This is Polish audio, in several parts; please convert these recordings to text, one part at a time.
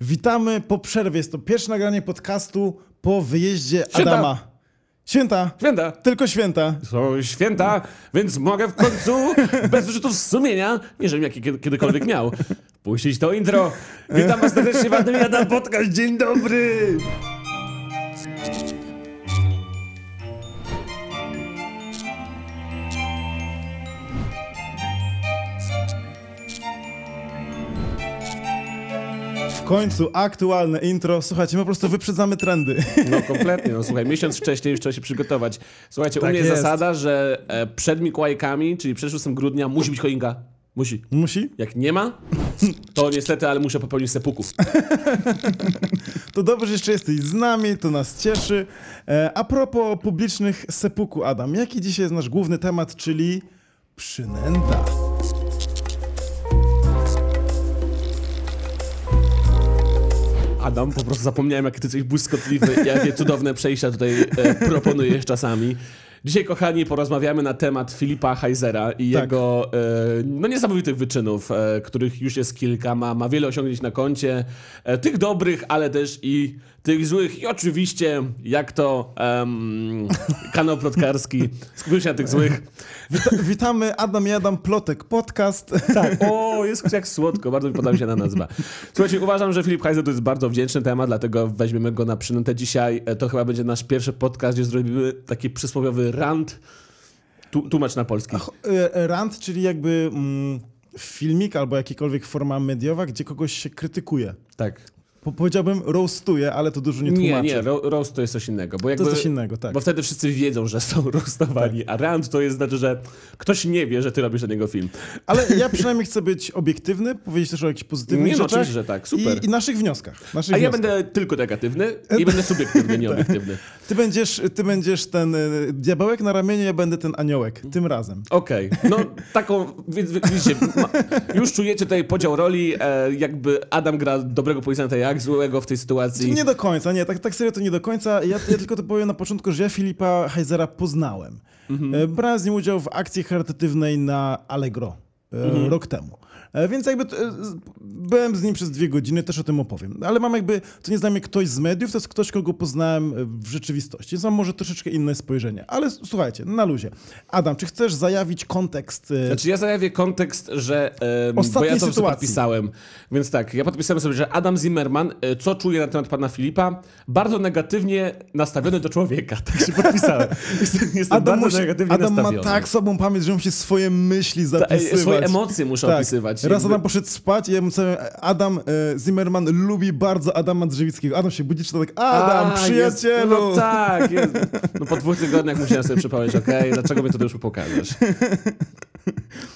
Witamy po przerwie. Jest to pierwsze nagranie podcastu po wyjeździe Święta. Adama. Święta. Święta. Tylko święta. Są święta, więc mogę w końcu bez wyrzutów sumienia, nie żebym jaki kiedy- kiedykolwiek miał, puścić to intro. Witam was serdecznie w Adam Podcast. Dzień dobry! Końcu aktualne intro. Słuchajcie, my po prostu wyprzedzamy trendy. No kompletnie, no słuchaj, miesiąc wcześniej już trzeba się przygotować. Słuchajcie, Tak u mnie jest zasada, że e, przed Mikołajkami, czyli przed 6 grudnia musi być choinka. Musi. Musi? Jak nie ma, to niestety, ale muszę popełnić sepuków. To dobrze, że jeszcze jesteś z nami, to nas cieszy. E, a propos publicznych sepuku, Adam, jaki dzisiaj jest nasz główny temat, czyli przynęta. Adam, po prostu zapomniałem, jak ty coś błyskotliwy, jakie cudowne przejścia tutaj e, proponujesz czasami. Dzisiaj, kochani, porozmawiamy na temat Filipa Heisera i Tak. jego e, no, niesamowitych wyczynów, e, których już jest kilka, ma, ma wiele osiągnięć na koncie, e, tych dobrych, ale też i tych złych i oczywiście, jak to em, kanał plotkarski, skupił się na tych złych. Wita witamy Adam i Adam Plotek Podcast. Tak, o, jest jak słodko, bardzo mi podoba mi się ta nazwa. Słuchajcie, uważam, że Filip Heiser to jest bardzo wdzięczny temat, dlatego weźmiemy go na przynętę dzisiaj. E, To chyba będzie nasz pierwszy podcast, gdzie zrobimy taki przysłowiowy rant. Tu, tłumacz na polski. E, Rant, czyli jakby mm, filmik albo jakikolwiek forma mediowa, gdzie kogoś się krytykuje. Tak. Po, powiedziałbym roastuje, ale to dużo nie Nie, tłumaczy. nie, ro, roast to jest coś innego. Bo jakby, To jest coś innego, tak. Bo wtedy wszyscy wiedzą, że są roastowani, a rant to jest znaczy, że ktoś nie wie, że ty robisz na niego film. Ale ja przynajmniej chcę być obiektywny, powiedzieć też o jakichś pozytywnych Nie, no rzeczach. oczywiście, że tak, super. I, I naszych wnioskach. Naszych A ja wnioskach. będę tylko negatywny i będę subiektywny, nie obiektywny. Ty, będziesz, ty będziesz ten y, diabełek na ramieniu, ja będę ten aniołek. Tym razem. Okej, no taką, więc widzicie, już czujecie tutaj podział roli, e, jakby Adam gra dobrego policjanta, jak złego w tej sytuacji. Nie do końca, nie, tak, tak serio to nie do końca. Ja, ja tylko to powiem na początku, że ja Filipa Heisera poznałem. Mhm. Brałem z nim udział w akcji charytatywnej na Allegro e, rok temu. E, Więc jakby e, byłem z nim przez dwie godziny, też o tym opowiem. Ale mam jakby, to nie znam mnie ktoś z mediów, to jest ktoś, kogo poznałem e, w rzeczywistości. Więc mam może troszeczkę inne spojrzenie. Ale słuchajcie, na luzie. Adam, czy chcesz zajawić kontekst? Znaczy ja zajawię kontekst, że... Bo Ostatniej ja to sobie sytuacji. podpisałem. Więc tak, ja podpisałem sobie, że Adam Zimmerman, co czuje na temat pana Filipa, bardzo negatywnie nastawiony do człowieka. Tak się podpisałem. Jestem, jestem Adam, bardzo musi, negatywnie Adam ma nastawiony. tak sobą pamięć, że musi swoje myśli Ta, zapisywać. e, swoje emocje muszę Tak. opisywać. Raz Adam poszedł spać i ja mu sobie, Adam e, Zimmerman lubi bardzo Adama Drzewickiego. Adam się budzi, czy to tak, Adam, A, przyjacielu! Jest, no tak, jest. No po dwóch tygodniach musiałem sobie przypomnieć, okej, dlaczego mi to już pokażesz?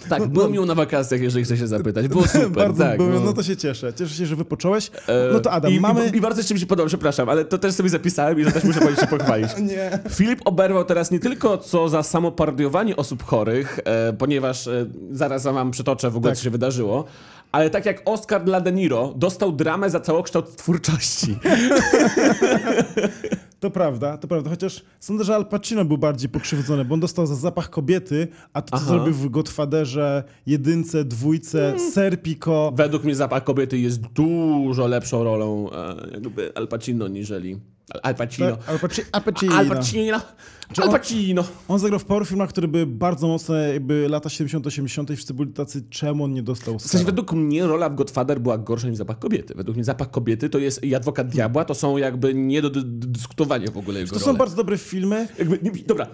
Tak, było miło na wakacjach, jeżeli chce się zapytać. Było super, bardzo tak. było, no. to się cieszę. Cieszę się, że wypocząłeś. No to Adam, I, mamy... I, I bardzo jeszcze mi się podoba, przepraszam, ale to też sobie zapisałem i to też muszę powiedzieć się pochwalić. Nie. Filip oberwał teraz nie tylko co za samoparodiowanie osób chorych, e, ponieważ e, zaraz wam przytoczę w ogóle, Tak. co się wydarzyło, ale tak jak Oscar dla De Niro dostał dramę za całokształt twórczości. To prawda, to prawda. Chociaż sądzę, że Al Pacino był bardziej pokrzywdzony, bo on dostał za zapach kobiety, a to, co Aha. zrobił w Godfatherze, jedynce, dwójce, Mm. Serpico. Według mnie zapach kobiety jest dużo lepszą rolą e, jakby Al Pacino niżeli... Al- Al Pacino. Tak, Al, Paci- Al Pacino. Al Pacino. Czy Al on- Pacino. On zagrał w paru filmach, które były bardzo mocne, jakby lata 70-80 i wszyscy byli tacy, czemu on nie dostał W sensie Oscara? według mnie rola w Godfather była gorsza niż zapach kobiety. Według mnie zapach kobiety to jest i adwokat diabła, to są jakby nie do dy- dyskutowania w ogóle jego To są bardzo dobre filmy. Jakby, nie, dobra.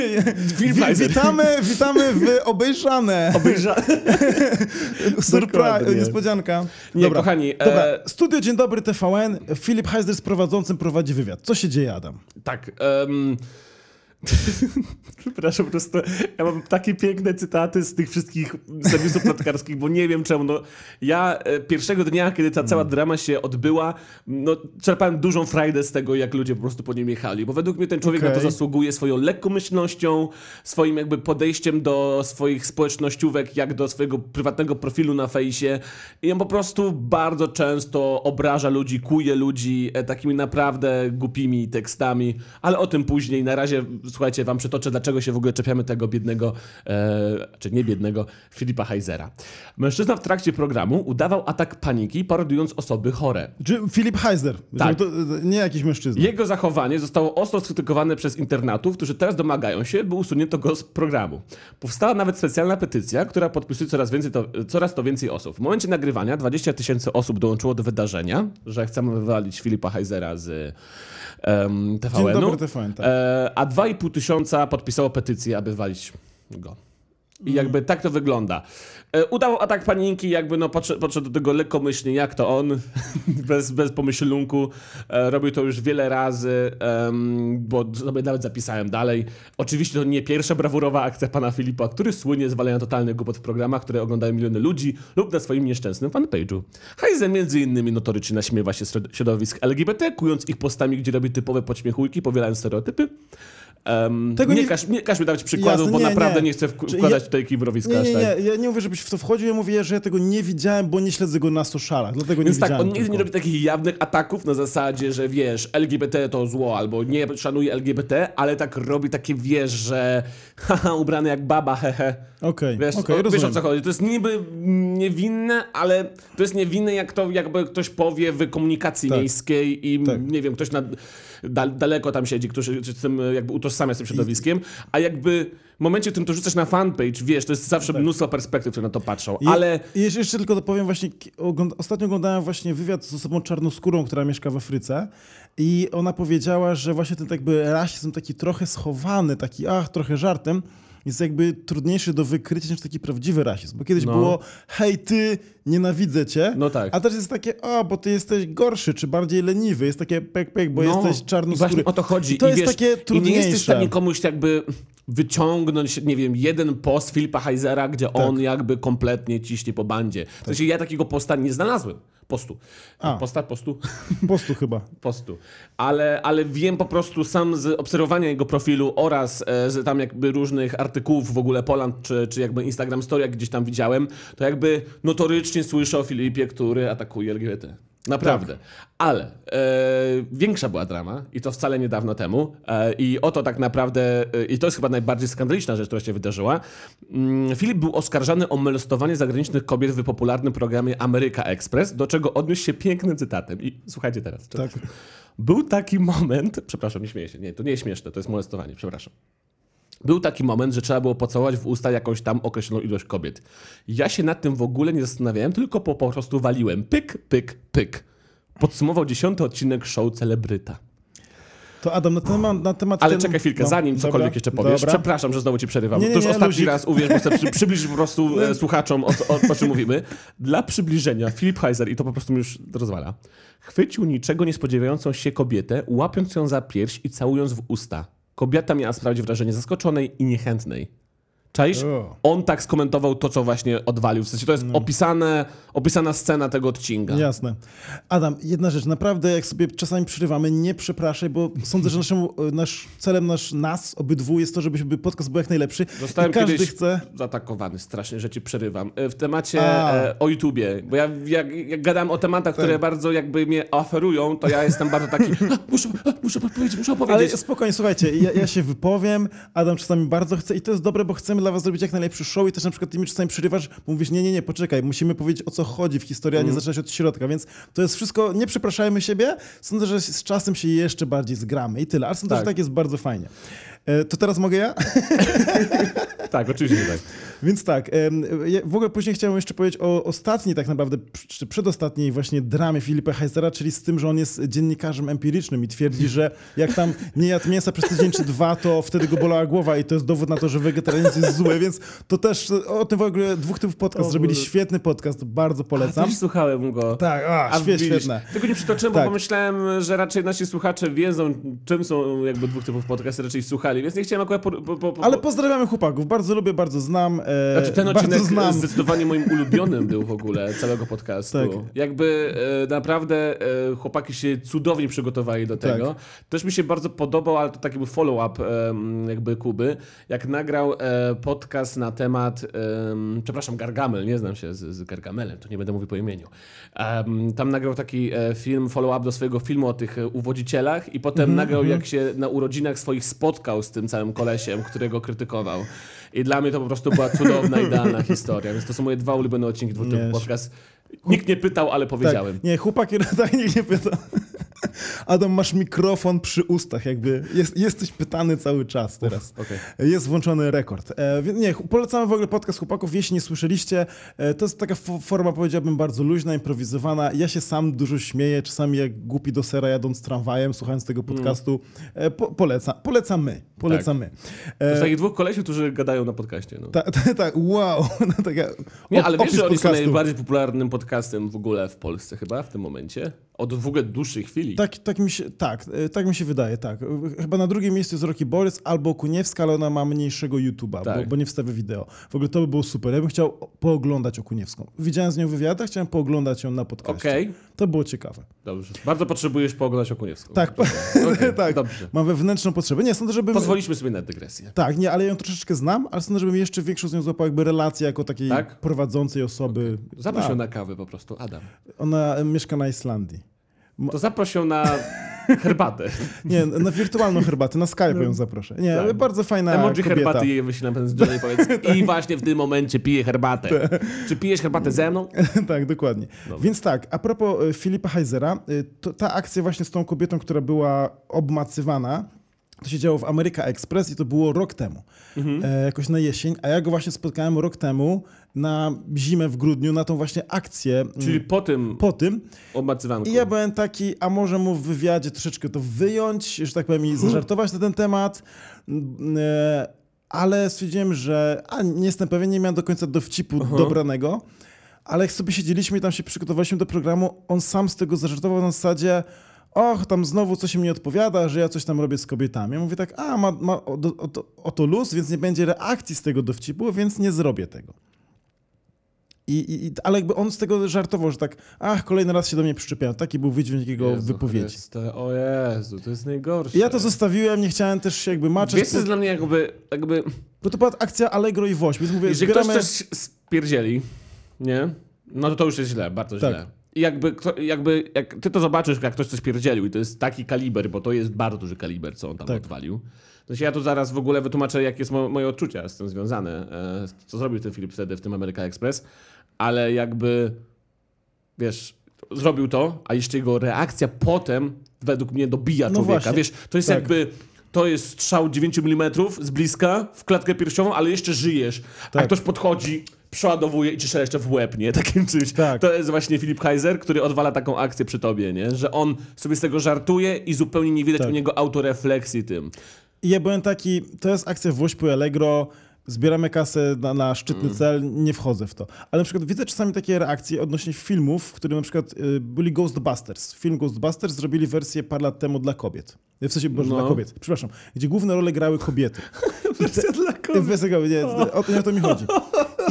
Film witamy, witamy w obejrzane. Obejrza... Surprise, niespodzianka. Nie, kochani, e- Dobra, studio Dzień Dobry TVN. Filip Heiser z prowadzącym prowadzi wywiad. Co się dzieje, Adam? Tak. em, Przepraszam, po prostu ja mam takie piękne cytaty z tych wszystkich serwisów plotkarskich, bo nie wiem czemu. No, ja e, pierwszego dnia, kiedy ta cała drama się odbyła, no, czerpałem dużą frajdę z tego, jak ludzie po prostu po nim jechali, bo według mnie ten człowiek na to zasługuje swoją lekkomyślnością, swoim jakby podejściem do swoich społecznościówek, jak do swojego prywatnego profilu na fejsie i on po prostu bardzo często obraża ludzi, kuje ludzi e, takimi naprawdę głupimi tekstami, ale o tym później. Na razie słuchajcie, wam przytoczę, dlaczego się w ogóle czepiamy tego biednego, e, czy nie biednego, Filipa Heisera. Mężczyzna w trakcie programu udawał atak paniki, parodując osoby chore. Czy Filip Heiser, Tak. to, nie jakiś mężczyzna. Jego zachowanie zostało ostro skrytykowane przez internatów, którzy teraz domagają się, by usunięto go z programu. Powstała nawet specjalna petycja, która podpisuje coraz, więcej to, coraz to więcej osób. W momencie nagrywania 20 tysięcy osób dołączyło do wydarzenia, że chcemy wywalić Filipa Heisera z um, Dzień TVN-u, dobry, TVN, tak. e, a 2,5 tysiąca podpisało petycję, aby walić go. I jakby tak to wygląda. E, Udał atak paniki, jakby no podszedł, podszedł do tego lekkomyślnie, jak to on, bez, bez pomyślunku. E, robił to już wiele razy, bo sobie nawet zapisałem dalej. Oczywiście to nie pierwsza brawurowa akcja pana Filipa, który słynie z walenia totalnych głupot w programach, które oglądają miliony ludzi lub na swoim nieszczęsnym fanpage'u. Heiser między innymi notorycznie naśmiewa się środowisk LGBT, kując ich postami, gdzie robi typowe podśmiechujki, powielając stereotypy. Em, Tego nie, nie- Każ, nie każ mi dawać przykładów, Jasne, bo nie, naprawdę nie, nie. chcę wkładać ja- tutaj kibrowiska Nie, nie, tak. nie, ja nie mówię, żebyś w to wchodził, ja mówię, że ja tego nie widziałem, bo nie śledzę go na socialach, dlatego nie Więc tak, widziałem on nigdy nie robi takich jawnych ataków na zasadzie, że wiesz, LGBT to zło, albo nie szanuje LGBT, ale tak robi takie, wiesz, że haha, ubrany jak baba, hehe. Okej, Wiesz, okej, o, wiesz o co chodzi. To jest niby niewinne, ale to jest niewinne, jak to jakby ktoś powie w komunikacji Tak. miejskiej i Tak. nie wiem, ktoś na, daleko tam siedzi, się z tym jakby utożsamia z tym środowiskiem, a jakby w momencie, w którym to rzucasz na fanpage, wiesz, to jest zawsze mnóstwo perspektyw, które na to patrzą, Tak. I, ale... Jeszcze, jeszcze tylko dopowiem właśnie, ostatnio oglądałem właśnie wywiad z osobą czarnoskórą, która mieszka w Afryce i ona powiedziała, że właśnie ten tak jakby rasizm taki trochę schowany, taki ach, trochę żartem, jest jakby trudniejszy do wykrycia niż taki prawdziwy rasizm. Bo kiedyś No. było, hej ty, nienawidzę cię, No tak. a teraz jest takie, o, bo ty jesteś gorszy, czy bardziej leniwy, jest takie pek, pek, bo No, jesteś i czarnoskóry. Właśnie o to chodzi. I to jest wiesz, takie I nie trudniejsze. jesteś w stanie komuś jakby wyciągnąć, nie wiem, jeden post Filipa Heisera, gdzie Tak. on jakby kompletnie ciśnie po bandzie. W sensie ja takiego posta nie znalazłem. Postu. A. Posta, postu, Po prostu chyba. postu. Ale, ale wiem po prostu sam z obserwowania jego profilu oraz e, z tam jakby różnych artykułów w ogóle Poland, czy, czy jakby Instagram Story, jak gdzieś tam widziałem, to jakby notorycznie słyszę o Filipie, który atakuje LGBT. Naprawdę. Tak. Ale e, większa była drama i to wcale niedawno temu. E, I oto tak naprawdę, e, i to jest chyba najbardziej skandaliczna rzecz, która się wydarzyła. Mm, Filip był oskarżany o molestowanie zagranicznych kobiet w popularnym programie Ameryka Express, do czego odniósł się pięknym cytatem. I słuchajcie teraz. Tak. Był taki moment, przepraszam, nie śmieję się, nie, to nie jest śmieszne, to jest molestowanie, przepraszam. Był taki moment, że trzeba było pocałować w usta jakąś tam określoną ilość kobiet. Ja się nad tym w ogóle nie zastanawiałem, tylko po, po prostu waliłem. Pyk, pyk, pyk. Podsumował dziesiąty odcinek show Celebryta. To Adam, na temat... Na temat Ale ten- czekaj chwilkę, no, zanim dobra, cokolwiek jeszcze powiesz. dobra. Przepraszam, że znowu ci przerywam. Nie, nie, to już nie, ostatni luzik. raz, uwierz, bo chcę przy, przybliżyć po prostu e, słuchaczom, o, o, o czym mówimy. Dla przybliżenia, Filip Heiser, i to po prostu mi już rozwala, chwycił niczego nie spodziewającą się kobietę, łapiąc ją za pierś i całując w usta. Kobieta miała sprawić wrażenie zaskoczonej i niechętnej. Czaisz? On tak skomentował to, co właśnie odwalił. W sensie to jest opisane, opisana scena tego odcinka. Jasne. Adam, jedna rzecz, naprawdę jak sobie czasami przerywamy, nie przepraszaj, bo sądzę, że naszym, nasz celem nasz, nas, obydwu, jest to, żeby podcast był jak najlepszy. Zostałem I każdy kiedyś chce... zaatakowany strasznie, że ci przerywam. E, W temacie A. Tak. e, o YouTubie, bo ja jak, jak gadam o tematach, które bardzo jakby mnie oferują, to ja jestem bardzo taki, "A, muszę, muszę powiedzieć, muszę Ale opowiedzieć. spokojnie, słuchajcie, ja, ja się wypowiem, Adam czasami bardzo chce i to jest dobre, bo chcemy dla was zrobić jak najlepszy show i też na przykład ty mi czasami przerywasz, bo mówisz, nie, nie, nie, poczekaj, musimy powiedzieć o co chodzi w historii, a Mhm. nie zaczynać od środka, więc to jest wszystko, nie przepraszajmy siebie, sądzę, że z czasem się jeszcze bardziej zgramy i tyle, ale sądzę, Tak. że tak jest bardzo fajnie. E, To teraz mogę ja? Tak, oczywiście, tak. Więc tak, w ogóle później chciałem jeszcze powiedzieć o ostatniej tak naprawdę, czy przedostatniej właśnie dramie Filipa Heisera, czyli z tym, że on jest dziennikarzem empirycznym i twierdzi, że jak tam nie jadł mięsa przez tydzień czy dwa, to wtedy go bolała głowa i to jest dowód na to, że wegetarianizm jest zły, więc to też o tym w ogóle dwóch typów podcast O zrobili świetny podcast, bardzo polecam. Też słuchałem go. Tak, a, A świetne. Tego nie przytoczyłem, Tak. bo pomyślałem, że raczej nasi słuchacze wiedzą, czym są jakby dwóch typów podcasty, raczej słuchali, więc nie chciałem akurat... Po, po, po, Ale pozdrawiamy chłopaków, bardzo lubię, bardzo znam. E, Znaczy ten odcinek znam. zdecydowanie moim ulubionym był w ogóle całego podcastu. Tak. Jakby e, naprawdę e, chłopaki się cudownie przygotowali do tego. Tak. Też mi się bardzo podobał, ale to taki był follow-up em, jakby Kuby, jak nagrał e, podcast na temat, em, przepraszam, Gargamel, nie znam się z, z Gargamelem, to nie będę mówił po imieniu. Tam nagrał taki e, film, follow-up do swojego filmu o tych e, uwodzicielach i potem Mhm, nagrał jak się na urodzinach swoich spotkał z tym całym kolesiem, którego krytykował. I dla mnie to po prostu była cudowna, idealna historia. Więc to są moje dwa ulubione odcinki dwóch podcast. Nikt nie pytał, ale powiedziałem. Tak. Nie, chłopaki, tak nikt nie pyta. Adam, masz mikrofon przy ustach, jakby jest, jesteś pytany cały czas teraz. Okej. Jest włączony rekord. E, nie, polecamy w ogóle podcast chłopaków, jeśli nie słyszeliście. E, to jest taka fo- forma, powiedziałbym, bardzo luźna, improwizowana. Ja się sam dużo śmieję, czasami jak głupi do sera jadąc tramwajem, słuchając tego podcastu. E, po, polecam, polecamy, polecamy. To E, jest takich dwóch kolesiów, którzy gadają na podcaście. No. tak, tak, ta, wow. No, taka, Nie, ale wiesz, że oni są podcastu. najbardziej popularnym podcastem w ogóle w Polsce chyba w tym momencie? Od w ogóle dłuższej chwili. Tak, tak, mi się, tak, e, tak mi się wydaje, tak. E, Chyba na drugim miejscu jest Rocky Borys albo Kuniewska, ale ona ma mniejszego YouTube'a, bo, Tak. bo nie wstawia wideo. W ogóle to by było super. Ja bym chciał pooglądać Okuniewską. Widziałem z nią wywiady, chciałem pooglądać ją na podcaście. Okej, To było ciekawe. dobrze. Bardzo potrzebujesz pooglądać Okuniewską. Tak, Okej, tak. Dobrze. Mam wewnętrzną potrzebę. Nie, sądzę, żebym... Pozwoliśmy sobie na dygresję. Tak, nie, ale ją troszeczkę znam, ale sądzę, żebym jeszcze większą z nią złapał jakby relację jako takiej Tak? prowadzącej osoby. Zaproś ją Tak. na kawę po prostu, Adam. Ona mieszka na Islandii. To zaproś ją na herbatę. Nie, na wirtualną herbatę, na Skype ją zaproszę. Nie, Tak. bardzo fajna Emoji kobieta. herbaty jej wyślę z Johnny i powiedz i właśnie w tym momencie piję herbatę. Czy pijesz herbatę ze mną? tak, dokładnie. Więc tak, a propos y, Filipa Heisera, to, ta akcja właśnie z tą kobietą, która była obmacywana, to się działo w America Express i to było rok temu, Mhm. e, jakoś na jesień, a ja go właśnie spotkałem rok temu na zimę w grudniu, na tą właśnie akcję mm, Czyli po tym po tym. obmacywanku. I ja byłem taki, a może mu w wywiadzie troszeczkę to wyjąć, że tak powiem, i zażartować na ten temat, Mm, e, ale stwierdziłem, że a, nie jestem pewien, nie miałem do końca dowcipu dobranego, ale jak sobie siedzieliśmy i tam się przygotowaliśmy do programu, on sam z tego zażartował na zasadzie och, tam znowu coś mi nie odpowiada, że ja coś tam robię z kobietami. Ja mówię tak, a, ma, ma o, o, o to luz, więc nie będzie reakcji z tego dowcipu, więc nie zrobię tego. I, i, ale jakby on z tego żartował, że tak, ach, kolejny raz się do mnie przyczepiają. Taki był wydźwięk jego Jezu wypowiedzi. Chryste, o Jezu, to jest najgorsze. I ja to zostawiłem, nie chciałem też jakby maczać, Wiesz, co jest dla mnie jakby, jakby bo to była akcja Allegro i Woś, więc mówię, jeżeli ktoś zbieramy... coś spierdzieli, nie? No to to już jest źle, bardzo Tak. źle. I jakby, jakby, jak ty to zobaczysz, jak ktoś coś pierdzielił i to jest taki kaliber, bo to jest bardzo duży kaliber, co on tam Tak. odwalił. Się ja tu zaraz w ogóle wytłumaczę, jakie jest mo moje odczucia z tym związane, e, co zrobił ten Filip wtedy w tym America Express, ale jakby, wiesz, zrobił to, a jeszcze jego reakcja potem według mnie dobija No człowieka. właśnie. Wiesz, to jest Tak. jakby, to jest strzał 9 mm z bliska w klatkę piersiową, ale jeszcze żyjesz. A Tak. ktoś podchodzi, przeładowuje i ci strzela jeszcze w łeb, nie? Takim czymś. Tak. To jest właśnie Filip Heiser, który odwala taką akcję przy tobie, nie? Że on sobie z tego żartuje i zupełnie nie widać Tak. u niego autorefleksji tym. I ja byłem taki, to jest akcja Wośpu i Allegro, zbieramy kasę na, na szczytny Mm. cel, nie wchodzę w to. Ale na przykład widzę czasami takie reakcje odnośnie filmów, w których na przykład y, byli Ghostbusters. Film Ghostbusters zrobili wersję parę lat temu dla kobiet. W sensie, boże, No. dla kobiet, przepraszam. Gdzie główne role grały kobiety. Wersja dla Wersja kobiet, nie, o to, nie o to mi chodzi.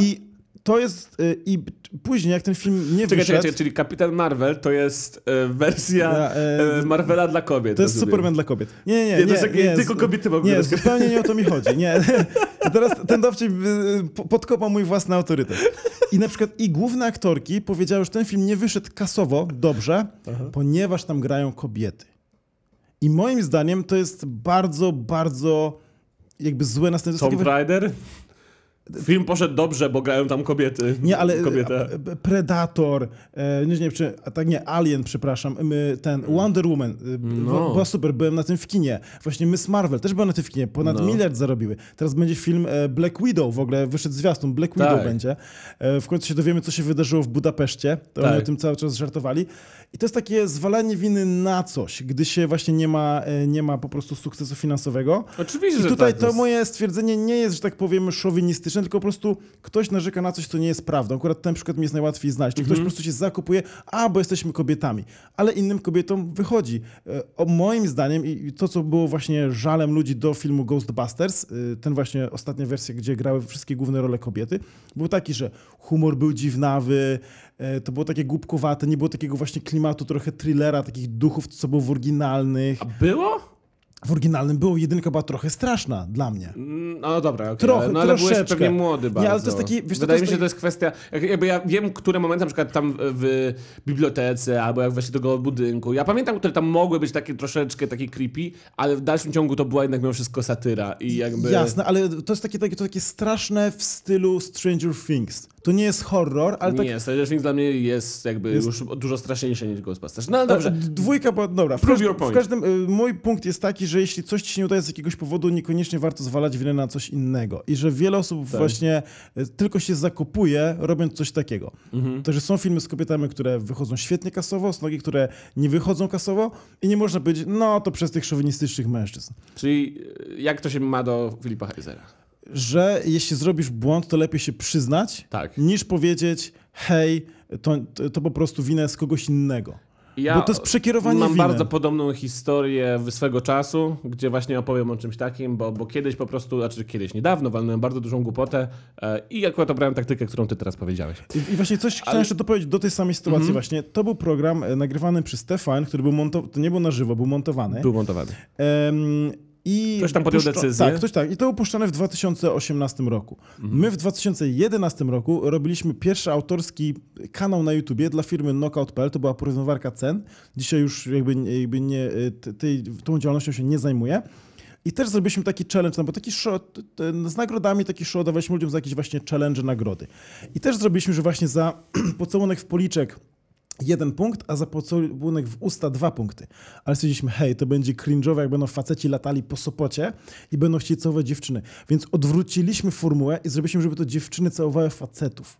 I to jest, y, i później jak ten film nie Czekaj, wyszedł... czekaj, czyli Kapitan Marvel to jest e, wersja Ja, e, e, Marvela dla kobiet. To jest rozumiem. Superman dla kobiet. Nie, nie, nie. Nie, to jest takie- tylko kobiety mogą Nie, zupełnie nie o to mi chodzi. Nie. Teraz ten dowcip y, po- podkopał mój własny autorytet. I na przykład i główne aktorki powiedziały, że ten film nie wyszedł kasowo dobrze, ponieważ tam grają kobiety. I moim zdaniem to jest bardzo, bardzo jakby złe następstwo. Tomb Raider? Film poszedł dobrze, bo grają tam kobiety. Nie, ale Kobieta. e, Predator, e, nie wiem czy, a tak nie, Alien, przepraszam, ten Wonder Woman, e, No. była super, byłem na tym w kinie. Właśnie Miss Marvel też była na tym w kinie, ponad No. miliard zarobiły. Teraz będzie film Black Widow, w ogóle wyszedł zwiastun, Black Tak. Widow będzie. E, W końcu się dowiemy, co się wydarzyło w Budapeszcie, to Tak. oni o tym cały czas żartowali. I to jest takie zwalanie winy na coś, gdy się właśnie nie ma, nie ma po prostu sukcesu finansowego. Oczywiście, I tutaj tak, to jest- moje stwierdzenie nie jest, że tak powiem, szowinistyczne, polityczne, tylko po prostu ktoś narzeka na coś, co nie jest prawdą. Akurat ten przykład mi jest najłatwiej znaleźć. Czy ktoś Mhm. po prostu się zakopuje, a bo jesteśmy kobietami. Ale innym kobietom wychodzi. E, O, moim zdaniem i to, co było właśnie żalem ludzi do filmu Ghostbusters, y, ten właśnie ostatnia wersja, gdzie grały wszystkie główne role kobiety, był taki, że humor był dziwnawy, e, to było takie głupkowate, nie było takiego właśnie klimatu trochę thrillera, takich duchów, co było w oryginalnych. A było? W oryginalnym było, jedynka była trochę straszna dla mnie. Mm, No dobra, okej. Trochę, no, ale byłeś troszeczkę. pewnie młody bardzo. Nie, ale to jest taki- wiesz Wydaje to mi się, że to jest kwestia... jak- Jakby ja wiem, które momenty, na przykład tam w bibliotece, albo jak weszli do tego budynku. Ja pamiętam, które tam mogły być takie troszeczkę takie creepy, ale w dalszym ciągu to była jednak mimo wszystko satyra i jakby... Jasne, ale to jest takie, takie, to takie straszne w stylu Stranger Things. To nie jest horror, ale tak... Nie, Stranger dla mnie jest jakby Jest- już dużo straszniejsze niż Ghostbusters. No ale dobrze. Dwójka była dobra. Prove your point. w każdym y, mój punkt jest taki, że jeśli coś ci się nie udaje z jakiegoś powodu, niekoniecznie warto zwalać winę na coś innego. I że wiele osób Tak. właśnie y, tylko się zakopuje, robiąc coś takiego. Mhm. Także są filmy z kobietami, które wychodzą świetnie kasowo, są takie, które nie wychodzą kasowo i nie można powiedzieć, no to przez tych szowinistycznych mężczyzn. Czyli e, jak to się ma do Filipa Heisera? Że jeśli zrobisz błąd, to lepiej się przyznać, Tak. niż powiedzieć, hej, to, to, po prostu wina jest kogoś innego. Ja Bo to jest przekierowanie Mam winy. bardzo podobną historię swego czasu, gdzie właśnie opowiem o czymś takim, bo, bo kiedyś po prostu, znaczy kiedyś, niedawno walnąłem bardzo dużą głupotę e, i akurat obrałem taktykę, którą ty teraz powiedziałeś. I, I właśnie coś chciałem Ale- jeszcze dopowiedzieć do tej samej sytuacji Mhm. właśnie. To był program e, nagrywany przez TVN, który był montowany, to nie był na żywo, był montowany. Był montowany. Em, i Ktoś tam podjął decyzję. Tak, ktoś tak. I to był puszczane w 2018 roku. Mhm. My w 2011 roku robiliśmy pierwszy autorski kanał na YouTubie dla firmy Knockout.pl. To była porównywarka cen. Dzisiaj już jakby, jakby nie, tej, tą działalnością się nie zajmuję. I też zrobiliśmy taki challenge, no bo taki show, t- t- z nagrodami taki show dawaliśmy ludziom za jakieś właśnie challenge, nagrody. I też zrobiliśmy, że właśnie za pocałunek w policzek jeden punkt, a za pocałunek w usta dwa punkty. Ale stwierdziliśmy, hej, to będzie cringe'owe, jak będą faceci latali po Sopocie i będą chcieli całować dziewczyny. Więc odwróciliśmy formułę i zrobiliśmy, żeby to dziewczyny całowały facetów.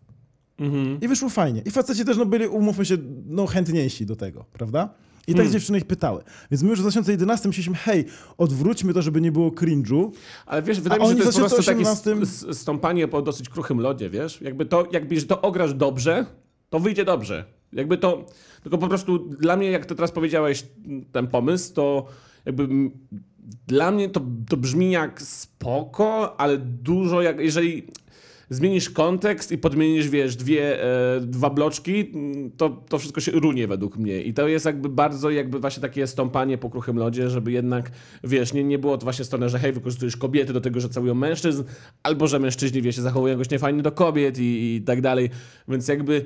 Mhm. I wyszło fajnie. I faceci też no, byli, umówmy się, no, chętniejsi do tego, prawda? I tak Hmm. dziewczyny ich pytały. Więc my już w 2011 myśleliśmy, hej, odwróćmy to, żeby nie było cringe'u. Ale wiesz, wydaje mi się, że to jest po prostu takie 2018 s- s- stąpanie po dosyć kruchym lodzie, wiesz? Jakby to, jakby że to ograsz dobrze, to wyjdzie dobrze. Jakby to, tylko po prostu dla mnie, jak ty teraz powiedziałeś ten pomysł, to jakby dla mnie to, to brzmi jak spoko, ale dużo jak, jeżeli zmienisz kontekst i podmienisz, wiesz, dwie, e, dwa bloczki, to, to wszystko się runie według mnie. I to jest jakby bardzo jakby właśnie takie stąpanie po kruchym lodzie, żeby jednak, wiesz, nie, nie było to właśnie strony, że hej, wykorzystujesz kobiety do tego, że całują mężczyzn, albo że mężczyźni, wiesz, się zachowują jakoś niefajnie do kobiet i, i tak dalej. Więc jakby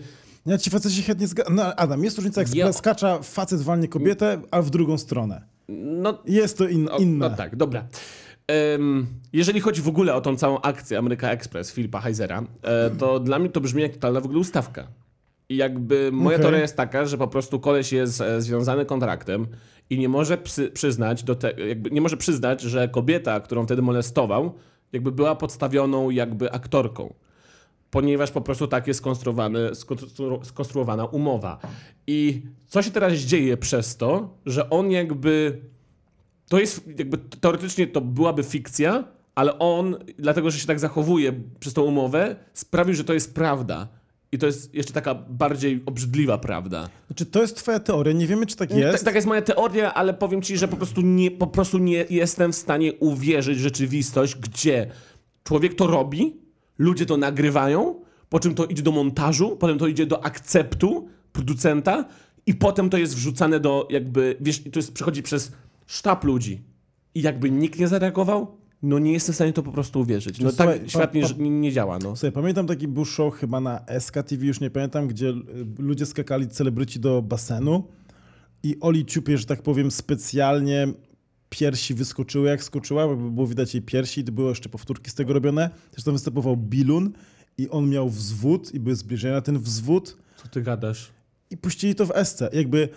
Ja ci faceci chętnie zgadzam. No, Adam, jest różnica, jak Ja- skacza facet walnie kobietę, a w drugą stronę. no Jest to in, O, inne. No tak, dobra. Em, jeżeli chodzi w ogóle o tą całą akcję Ameryka Express Filipa Heisera, e, to dla mnie to brzmi jak totalna w ogóle ustawka. I jakby moja Okej. teoria jest taka, że po prostu koleś jest e, związany kontraktem i nie może psy, przyznać do te, jakby nie może przyznać, że kobieta, którą wtedy molestował, jakby była podstawioną jakby aktorką. Ponieważ po prostu tak jest skonstruowana umowa. I co się teraz dzieje przez to, że on jakby to jest jakby teoretycznie to byłaby fikcja, ale on, dlatego że się tak zachowuje przez tą umowę, sprawił, że to jest prawda. I to jest jeszcze taka bardziej obrzydliwa prawda. Znaczy, to jest twoja teoria, nie wiemy, czy tak Tak, jest. taka jest moja teoria, ale powiem ci, że po prostu, nie, po prostu nie jestem w stanie uwierzyć w rzeczywistość, gdzie człowiek to robi, ludzie to nagrywają, po czym to idzie do montażu, potem to idzie do akceptu producenta i potem to jest wrzucane do jakby, wiesz, to jest, przechodzi przez sztab ludzi. I jakby nikt nie zareagował, no nie jestem w stanie to po prostu uwierzyć. No Słuchaj, tak świat nie, nie, działa, no. Słuchaj, pamiętam taki był show chyba na SK TV, już nie pamiętam, gdzie y, ludzie skakali celebryci do basenu i Oli Ciupie, że tak powiem, specjalnie piersi wyskoczyły, jak skoczyła, bo było widać jej piersi, to były jeszcze powtórki z tego robione. Zresztą występował Bilun i on miał wzwód i były zbliżenia na ten wzwód Co ty gadasz? i puścili to w SC. Jakby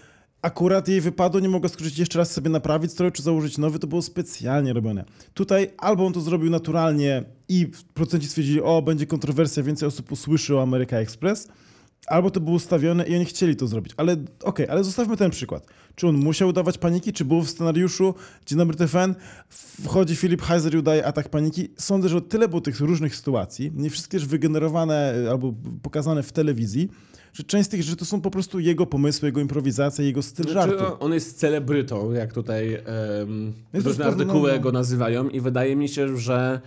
akurat jej wypadło, nie mogła skoczyć jeszcze raz sobie naprawić stroju, czy założyć nowy, to było specjalnie robione. Tutaj albo on to zrobił naturalnie i producenci stwierdzili, o, będzie kontrowersja, więcej osób usłyszy o America Express, albo to było ustawione i oni chcieli to zrobić. Ale okej, ale zostawmy ten przykład. Czy on musiał udawać paniki, czy było w scenariuszu Dzień dobry TFN, wchodzi Filip Heiser i udaje atak paniki. Sądzę, że tyle było tych różnych sytuacji, nie wszystkie też wygenerowane e, albo pokazane w telewizji, że część z tych rzeczy to są po prostu jego pomysły, jego improwizacja, jego styl Znaczy, żartu. on- jest celebrytą, jak tutaj um, różne artykuły go nazywają i wydaje mi się, że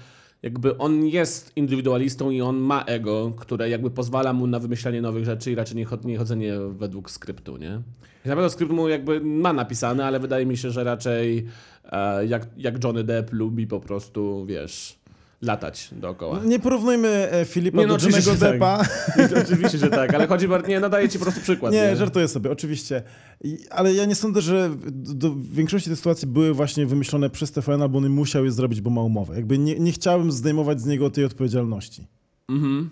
jakby on jest indywidualistą i on ma ego, które jakby pozwala mu na wymyślanie nowych rzeczy i raczej nie, chod- nie chodzenie według skryptu, nie? I na pewno skrypt mu jakby ma napisany, ale wydaje mi się, że raczej e, jak, jak Johnny Depp lubi po prostu, wiesz, latać dookoła. Nie porównujmy e, Filipa Nie, no do Johnego oczywiście tak. Deppa. Oczywiście, że tak, ale chodzi bardziej, nie, no daję ci po prostu przykład. Nie, żartuję sobie, oczywiście. I, ale ja nie sądzę, że do, większości tych sytuacji były właśnie wymyślone przez TVN, albo on musiał je zrobić, bo ma umowę. Jakby nie, nie chciałem zdejmować z niego tej odpowiedzialności. Mhm.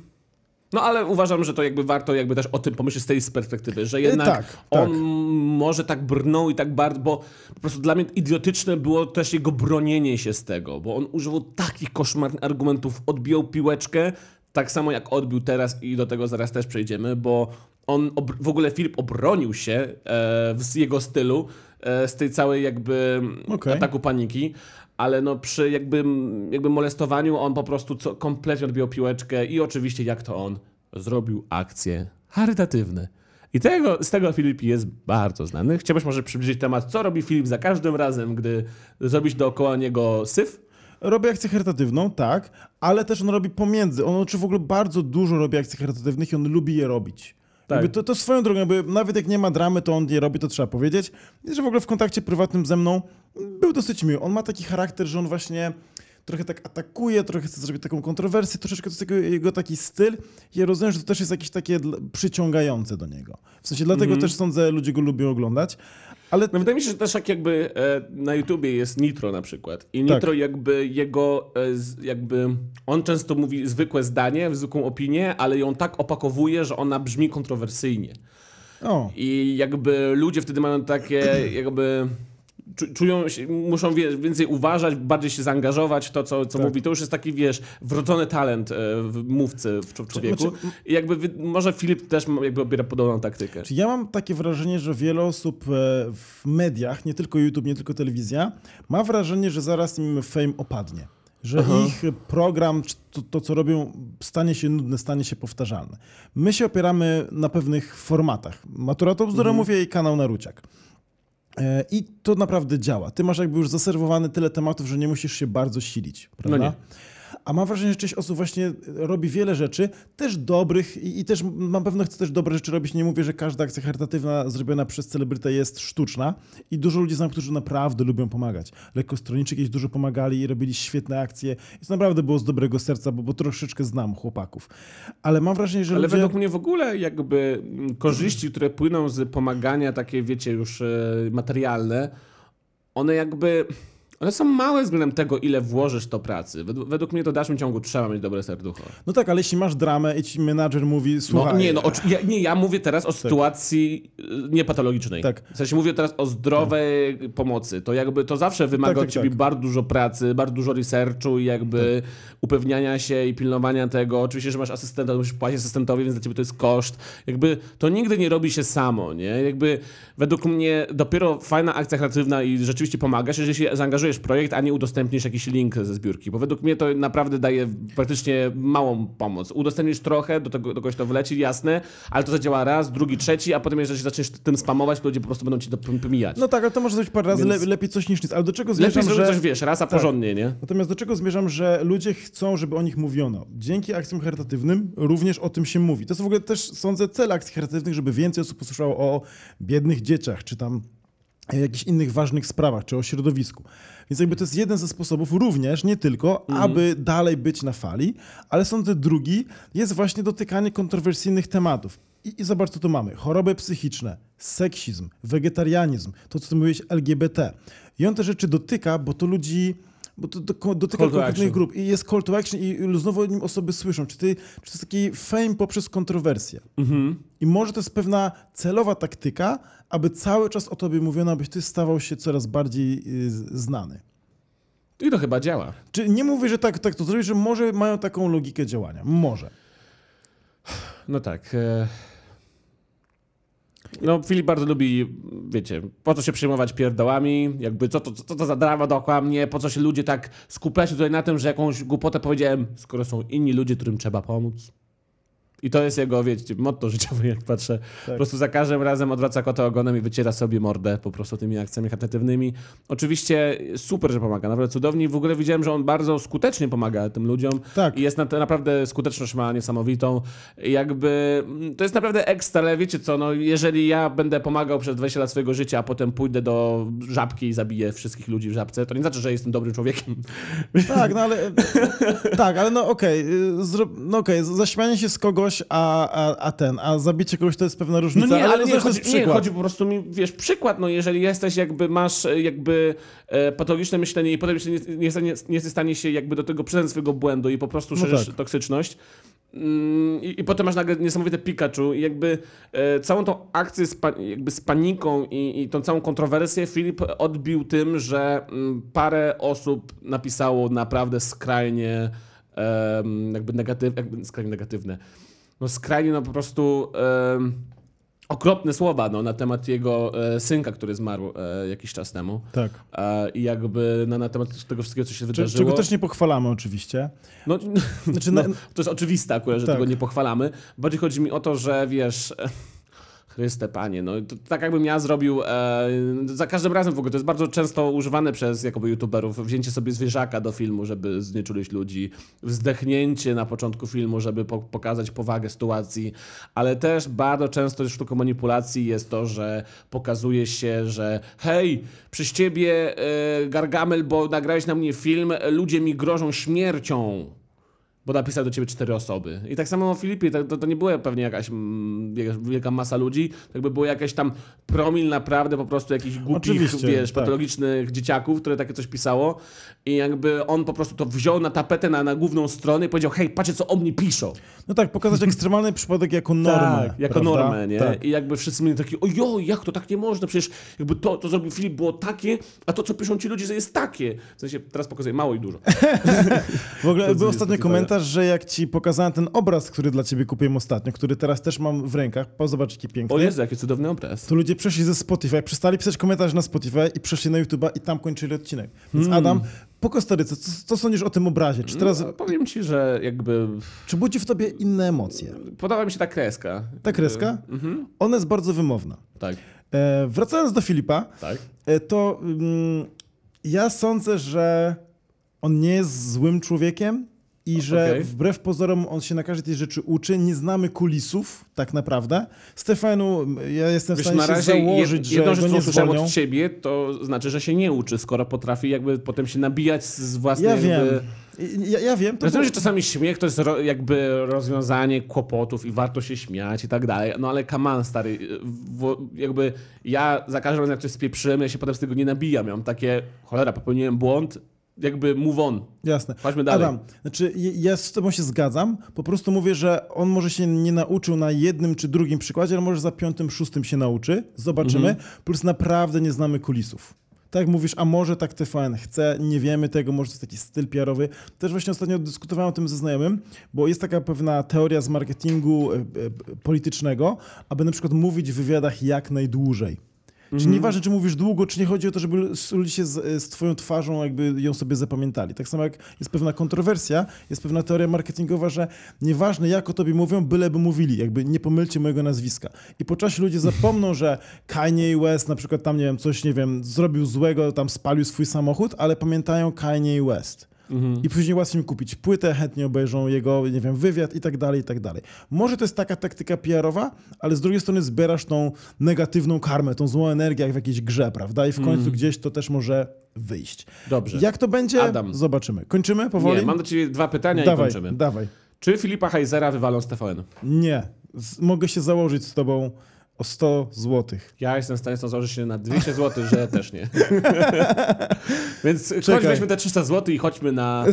No ale uważam, że to jakby warto jakby też o tym pomyśleć z tej perspektywy, że jednak tak, on tak. może tak brnął i tak bardzo, bo po prostu dla mnie idiotyczne było też jego bronienie się z tego, bo on używał takich koszmarnych argumentów, odbijał piłeczkę, tak samo jak odbił teraz i do tego zaraz też przejdziemy, bo on w ogóle Filip obronił się e, z jego stylu e, z tej całej jakby Okej. ataku paniki, ale no przy jakby, jakby molestowaniu on po prostu co, kompletnie odbił piłeczkę i oczywiście jak to on zrobił akcje charytatywne. I tego, z tego Filip jest bardzo znany. Chciałbyś może przybliżyć temat, co robi Filip za każdym razem, gdy zrobisz dookoła niego syf? Robi akcję charytatywną, tak, ale też on robi pomiędzy. On czy w ogóle bardzo dużo robi akcji charytatywnych i on lubi je robić. Tak. To, to swoją drogą, nawet jak nie ma dramy, to on je robi, to trzeba powiedzieć. I że w ogóle w kontakcie prywatnym ze mną był dosyć miły. On ma taki charakter, że on właśnie trochę tak atakuje, trochę chce zrobić taką kontrowersję, troszeczkę to jest jego, jego taki styl. Ja rozumiem, że to też jest jakieś takie przyciągające do niego. W sensie dlatego też sądzę, ludzie go lubią oglądać. Ale No wydaje mi się, że też jak jakby e, na YouTubie jest Nitro na przykład. I Tak. Nitro jakby jego, e, jakby on często mówi zwykłe zdanie, zwykłą opinię, ale ją tak opakowuje, że ona brzmi kontrowersyjnie. o, I jakby ludzie wtedy mają takie jakby czują się, muszą wie, więcej uważać, bardziej się zaangażować w to, co, co Tak. mówi. To już jest taki, wiesz, wrodzony talent e, w mówcy w człowieku. znaczy- I jakby może Filip też jakby obiera podobną taktykę. Ja mam takie wrażenie, że wiele osób e, w mediach, nie tylko YouTube, nie tylko telewizja, ma wrażenie, że zaraz im fame opadnie. Że Aha. ich program, to, to, co robią, stanie się nudne, stanie się powtarzalne. My się opieramy na pewnych formatach. Matura to bzdura, mówię, i kanał Naruciak. E, I to naprawdę działa. Ty masz jakby już zaserwowany tyle tematów, że nie musisz się bardzo silić, prawda? nie. A mam wrażenie, że część osób właśnie robi wiele rzeczy, też dobrych i, i też na pewno chce też dobre rzeczy robić. Nie mówię, że każda akcja charytatywna zrobiona przez celebrytę jest sztuczna i dużo ludzi znam, którzy naprawdę lubią pomagać. Lekkostroniczy kiedyś dużo pomagali i robili świetne akcje i to naprawdę było z dobrego serca, bo, bo troszeczkę znam chłopaków. Ale mam wrażenie, że Ale ludzie... według mnie w ogóle jakby korzyści, które płyną z pomagania takie, wiecie, już e, materialne, one jakby... One są małe względem tego, ile włożysz to pracy. Według, według mnie to w dalszym ciągu trzeba mieć dobre serducho. No tak, ale jeśli masz dramę i ci menadżer mówi, No słuchaj... nie, no ja, nie, ja mówię teraz o sytuacji y, niepatologicznej. Tak. W sensie mówię teraz o zdrowej pomocy. To jakby to zawsze wymaga Tak, tak, od ciebie tak. bardzo dużo pracy, bardzo dużo researchu i jakby upewniania się i pilnowania tego. Oczywiście, że masz asystenta, to musisz płacić asystentowi, więc dla ciebie to jest koszt. Jakby to nigdy nie robi się samo, nie? Jakby według mnie dopiero fajna akcja kreatywna i rzeczywiście pomagasz, jeżeli się zaangażujesz w projekt, a nie udostępnisz jakiś link ze zbiórki. Bo według mnie to naprawdę daje praktycznie małą pomoc. Udostępnisz trochę, do, tego, do kogoś to wleci, jasne, ale to zadziała raz, drugi, trzeci, a potem jeżeli zaczniesz tym spamować, to ludzie po prostu będą ci to pom- pomijać. No tak, ale to może zrobić parę razy, Więc- le, lepiej coś niż nic. Ale do czego Lepiej zmierzam, zrobić że... coś, wiesz, raz a Tak. porządnie, nie? Natomiast do czego zmierzam, że ludzie chcą, żeby o nich mówiono. Dzięki akcjom charytatywnym również o tym się mówi. To jest w ogóle też, sądzę, cel akcji charytatywnych, żeby więcej osób usłyszało o biednych dzieciach, czy tam e, jakichś innych ważnych sprawach, czy o środowisku. Więc jakby to jest jeden ze sposobów również, nie tylko, aby dalej być na fali, ale sądzę drugi jest właśnie dotykanie kontrowersyjnych tematów. I, I zobacz, co tu mamy. Choroby psychiczne, seksizm, wegetarianizm, to, co ty mówiłeś, LGBT. I on te rzeczy dotyka, bo to ludzi... Bo to, to dotyka konkretnych grup i jest call to action i znowu o nim osoby słyszą. Czy, ty, czy to jest taki fame poprzez kontrowersję? Mhm. I może to jest pewna celowa taktyka, aby cały czas o tobie mówiono, abyś ty stawał się coraz bardziej y, znany. I to chyba działa. Czy nie mówię, że tak, tak to zrobić, że może mają taką logikę działania. Może. No tak. E... No, Filip bardzo lubi, wiecie, po co się przejmować pierdołami, jakby co to, co to za drama dookoła mnie, po co się ludzie tak skupiają tutaj na tym, że jakąś głupotę powiedziałem, skoro są inni ludzie, którym trzeba pomóc. I to jest jego, wiecie, motto życiowe, jak patrzę. Po prostu za każdym razem odwraca kota ogonem i wyciera sobie mordę po prostu tymi akcjami charytatywnymi. Oczywiście super, że pomaga, naprawdę cudownie. W ogóle widziałem, że on bardzo skutecznie pomaga tym ludziom. Tak. I jest na, naprawdę, skuteczność ma niesamowitą. Jakby, mm, to jest naprawdę ekstra, ale wiecie co, no jeżeli ja będę pomagał przez 20 lat swojego życia, a potem pójdę do żabki i zabiję wszystkich ludzi w żabce, to nie znaczy, że jestem dobrym człowiekiem. Tak, no ale. tak, ale no okej. Okay, no okej, okay, zaśmianie się z kogoś a, a, a ten, a zabicie kogoś to jest pewna różnica. No nie, ale, ale nie, chodzi, nie, chodzi po prostu mi, wiesz, przykład, no jeżeli jesteś jakby, masz e, jakby e, patologiczne myślenie i potem jeszcze nie, nie, nie, jesteś w stanie się jakby do tego przyznać swojego błędu i po prostu szerzysz no tak. toksyczność, mm, i, I, potem masz nagle niesamowite Pikachu i jakby e, całą tą akcję z, jakby z paniką i, i tą całą kontrowersję Filip odbił tym, że m, mm, parę osób napisało naprawdę skrajnie e, jakby, negatyw, jakby skrajnie negatywne no skrajnie no po prostu okropne słowa no, na temat jego e, synka, który zmarł e, jakiś czas temu. Tak. E, I jakby no, na temat tego wszystkiego, co się wydarzyło. Czego też nie pochwalamy oczywiście. No, znaczy, no, to jest oczywiste akurat, że tak. tego nie pochwalamy. Bardziej chodzi mi o to, że wiesz... Chryste panie, no to tak jakbym ja zrobił, e, za każdym razem w ogóle, to jest bardzo często używane przez jakoby youtuberów, wzięcie sobie zwierzaka do filmu, żeby znieczulić ludzi, wzdechnięcie na początku filmu, żeby po, pokazać powagę sytuacji, ale też bardzo często sztuką manipulacji jest to, że pokazuje się, że hej, przez ciebie e, Gargamel, bo nagrałeś na mnie film, ludzie mi grożą śmiercią bo napisał do ciebie cztery osoby. I tak samo o Filipie, to, to, nie była pewnie jakaś mm, wielka masa ludzi, to jakby było jakieś tam promil naprawdę po prostu jakichś głupich, Oczywiście, wiesz, tak. patologicznych dzieciaków, które takie coś pisało i jakby on po prostu to wziął na tapetę, na, na główną stronę i powiedział, hej, patrzcie co o mnie piszą. No tak, pokazać ekstremalny przypadek jako normę. Tak, jako prawda? normę, nie? Tak. I jakby wszyscy mieli taki, ojo, jak to tak nie można, przecież jakby to, to zrobił Filip było takie, a to, co piszą ci ludzie, że jest takie. W sensie, teraz pokazuję mało i dużo. w ogóle był ostatnio komentarz, pamiętasz, że jak ci pokazałem ten obraz, który dla ciebie kupiłem ostatnio, który teraz też mam w rękach, zobacz jaki piękny. O Jezu, jaki cudowny obraz. To ludzie przeszli ze Spotify, przestali pisać komentarz na Spotify i przeszli na YouTube'a i tam kończyli odcinek. Więc hmm. Adam, po kostaryce, co, co sądzisz o tym obrazie? Czy teraz... No, powiem ci, że jakby... Czy budzi w tobie inne emocje? Podoba mi się ta kreska. Ta kreska? Mhm. Ona jest bardzo wymowna. Tak. E, wracając do Filipa, tak. E, to mm, ja sądzę, że on nie jest złym człowiekiem, i że okay. wbrew pozorom on się na każdej tej rzeczy uczy. Nie znamy kulisów tak naprawdę. Stefanu, ja jestem Wiesz, w stanie się założyć, jed, jedno, że go nie zwolnią. od ciebie, to znaczy, że się nie uczy, skoro potrafi jakby potem się nabijać z własnej... Ja wiem. Ja, ja wiem. To Rozumiem, że czasami śmiech to jest ro, jakby rozwiązanie kłopotów i warto się śmiać i tak dalej, no ale kaman stary, w, jakby ja za każdym razem jak coś spieprzyłem, ja się potem z tego nie nabijam. Ja mam takie, cholera, popełniłem błąd, jakby move on. Jasne. Chodźmy dalej. Adam, znaczy ja z tobą się zgadzam, po prostu mówię, że on może się nie nauczył na jednym czy drugim przykładzie, ale może za piątym, szóstym się nauczy, zobaczymy, mhm. plus naprawdę nie znamy kulisów. Tak jak mówisz, a może tak TVN chce, nie wiemy tego, może to jest taki styl PR-owy. Też właśnie ostatnio dyskutowałem o tym ze znajomym, bo jest taka pewna teoria z marketingu e, e, politycznego, aby na przykład mówić w wywiadach jak najdłużej. Czyli mhm. nieważne, czy mówisz długo, czy nie chodzi o to, żeby ludzie się z, z twoją twarzą jakby ją sobie zapamiętali. Tak samo jak jest pewna kontrowersja, jest pewna teoria marketingowa, że nieważne jak o tobie mówią, byleby mówili, jakby nie pomylcie mojego nazwiska. I po czasie ludzie zapomną, że Kanye West na przykład tam, nie wiem, coś, nie wiem, zrobił złego, tam spalił swój samochód, ale pamiętają Kanye West. Mhm. I później łatwiej mi kupić płytę, chętnie obejrzą jego, nie wiem, wywiad i tak dalej, i tak dalej. Może to jest taka taktyka PR-owa, ale z drugiej strony zbierasz tą negatywną karmę, tą złą energię jak w jakiejś grze, prawda? I w końcu mhm. gdzieś to też może wyjść. Dobrze. Jak to będzie? Adam. Zobaczymy. Kończymy powoli? Nie, mam do ciebie dwa pytania dawaj, i kończymy. Dawaj. Czy Filipa Heizera wywalą z TVN? Nie. Z mogę się założyć z tobą o 100 zł. Ja jestem w stanie założyć się na 200 zł, że też nie. Więc Czekaj. weźmy te 300 zł i chodźmy na,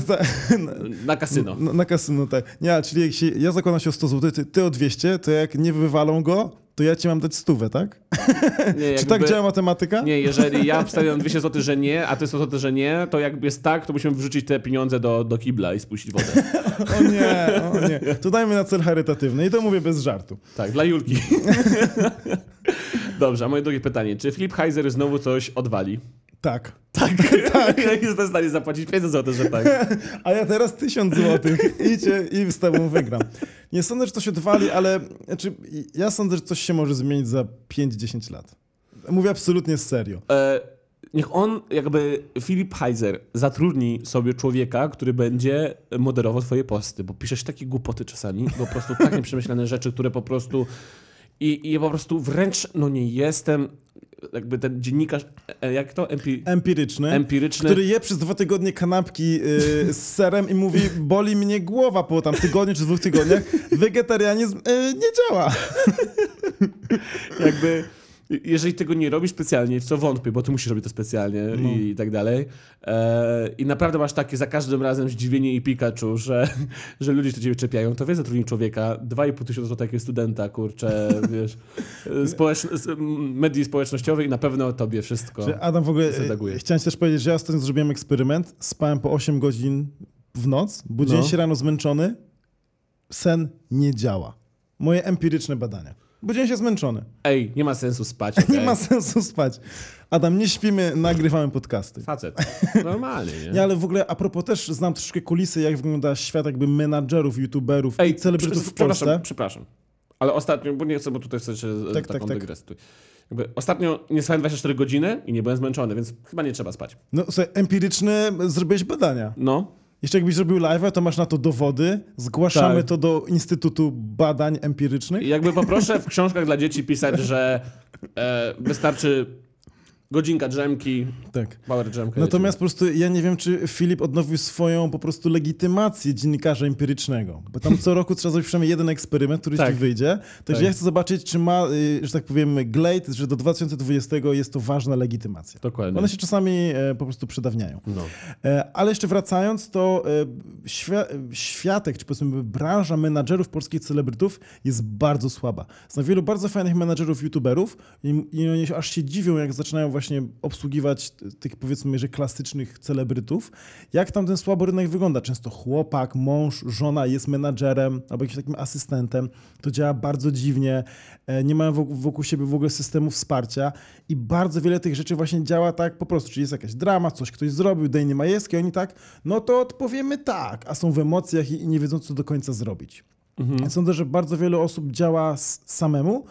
na kasyno. Na, na kasyno, tak. Nie, czyli jak się, ja zakładam się o 100 zł, ty, ty o 200, to jak nie wywalą go, to ja ci mam dać stówę, tak? Nie, jakby, Czy tak działa matematyka? Nie, jeżeli ja wstawiam 200 zł, że nie, a ty 100 zł, że nie, to jakby jest tak, to musimy wrzucić te pieniądze do, do kibla i spuścić wodę. o nie, o nie. To dajmy na cel charytatywny i to mówię bez żartu. Tak, dla Julki. Dobrze, a moje drugie pytanie. Czy Flip Heiser znowu coś odwali? Tak. Tak, tak. Jestem w stanie zapłacić 500 zł, że tak. A ja teraz 1000 zł. Idźcie i z tobą wygram. Nie sądzę, że to się odwali, ale znaczy, ja sądzę, że coś się może zmienić za 5-10 lat. Mówię absolutnie serio. E, niech on, jakby Filip Heiser, zatrudni sobie człowieka, który będzie moderował twoje posty, bo piszesz takie głupoty czasami, po prostu tak nieprzemyślane rzeczy, które po prostu... I, I po prostu wręcz, no nie jestem jakby ten dziennikarz, e, jak to? Empi... Empiryczny, Empiryczny. Który je przez dwa tygodnie kanapki yy, z serem i mówi, boli mnie głowa po tam tygodniu czy dwóch tygodniach. Wegetarianizm yy, nie działa. jakby jeżeli tego nie robisz specjalnie, w co wątpię, bo ty musisz robić to specjalnie no. i tak dalej. E, I naprawdę masz takie za każdym razem zdziwienie i Pikachu, że, że ludzie się do ciebie czepiają. To wiesz, zatrudnij człowieka, 2,5 tysiąca złotych takiego studenta, kurczę, wiesz, społeczn medii społecznościowe i na pewno o tobie wszystko Czy Adam, w ogóle zadaguje. chciałem też powiedzieć, że ja ostatnio zrobiłem eksperyment, spałem po 8 godzin w noc, budziłem no. się rano zmęczony, sen nie działa. Moje empiryczne badania. Budziłem się zmęczony. Ej, nie ma sensu spać. Okay? nie ma sensu spać. Adam, nie śpimy, nagrywamy podcasty. Facet. Normalnie, nie? nie? ale w ogóle a propos też znam troszkę kulisy, jak wygląda świat jakby menadżerów, youtuberów Ej, celebrytów w Polsce. Przepraszam, przepraszam. Ale ostatnio, bo nie chcę, bo tutaj chcesz tak, taką tak, tak. Jakby ostatnio nie spałem 24 godziny i nie byłem zmęczony, więc chyba nie trzeba spać. No słuchaj, empiryczne zrobiłeś badania. No. Jeszcze jakbyś zrobił live, to masz na to dowody, zgłaszamy tak. to do Instytutu Badań Empirycznych. I jakby poproszę w książkach dla dzieci pisać, że e, wystarczy Godzinka drzemki, tak. power drzemka. Natomiast po prostu ja nie wiem, czy Filip odnowił swoją po prostu legitymację dziennikarza empirycznego. Bo tam co roku trzeba zrobić przynajmniej jeden eksperyment, który tak. ci wyjdzie. Także tak. ja chcę zobaczyć, czy ma, y, że tak powiem, Glade, że do 2020 jest to ważna legitymacja. Dokładnie. One się czasami e, po prostu przedawniają. No. E, ale jeszcze wracając, to e, świa światek, czy powiedzmy branża menadżerów polskich celebrytów jest bardzo słaba. Znam wielu bardzo fajnych menadżerów, youtuberów i, i oni aż się dziwią, jak zaczynają właśnie obsługiwać tych powiedzmy, że klasycznych celebrytów, jak tam ten słaby rynek wygląda. Często chłopak, mąż, żona jest menadżerem albo jakimś takim asystentem. To działa bardzo dziwnie, e, nie mają wokół siebie w ogóle systemu wsparcia i bardzo wiele tych rzeczy właśnie działa tak po prostu, czyli jest jakaś drama, coś ktoś zrobił, Dejnie Majewski, oni tak, no to odpowiemy tak, a są w emocjach i nie wiedzą, co do końca zrobić. Mhm. Sądzę, że bardzo wiele osób działa samemu,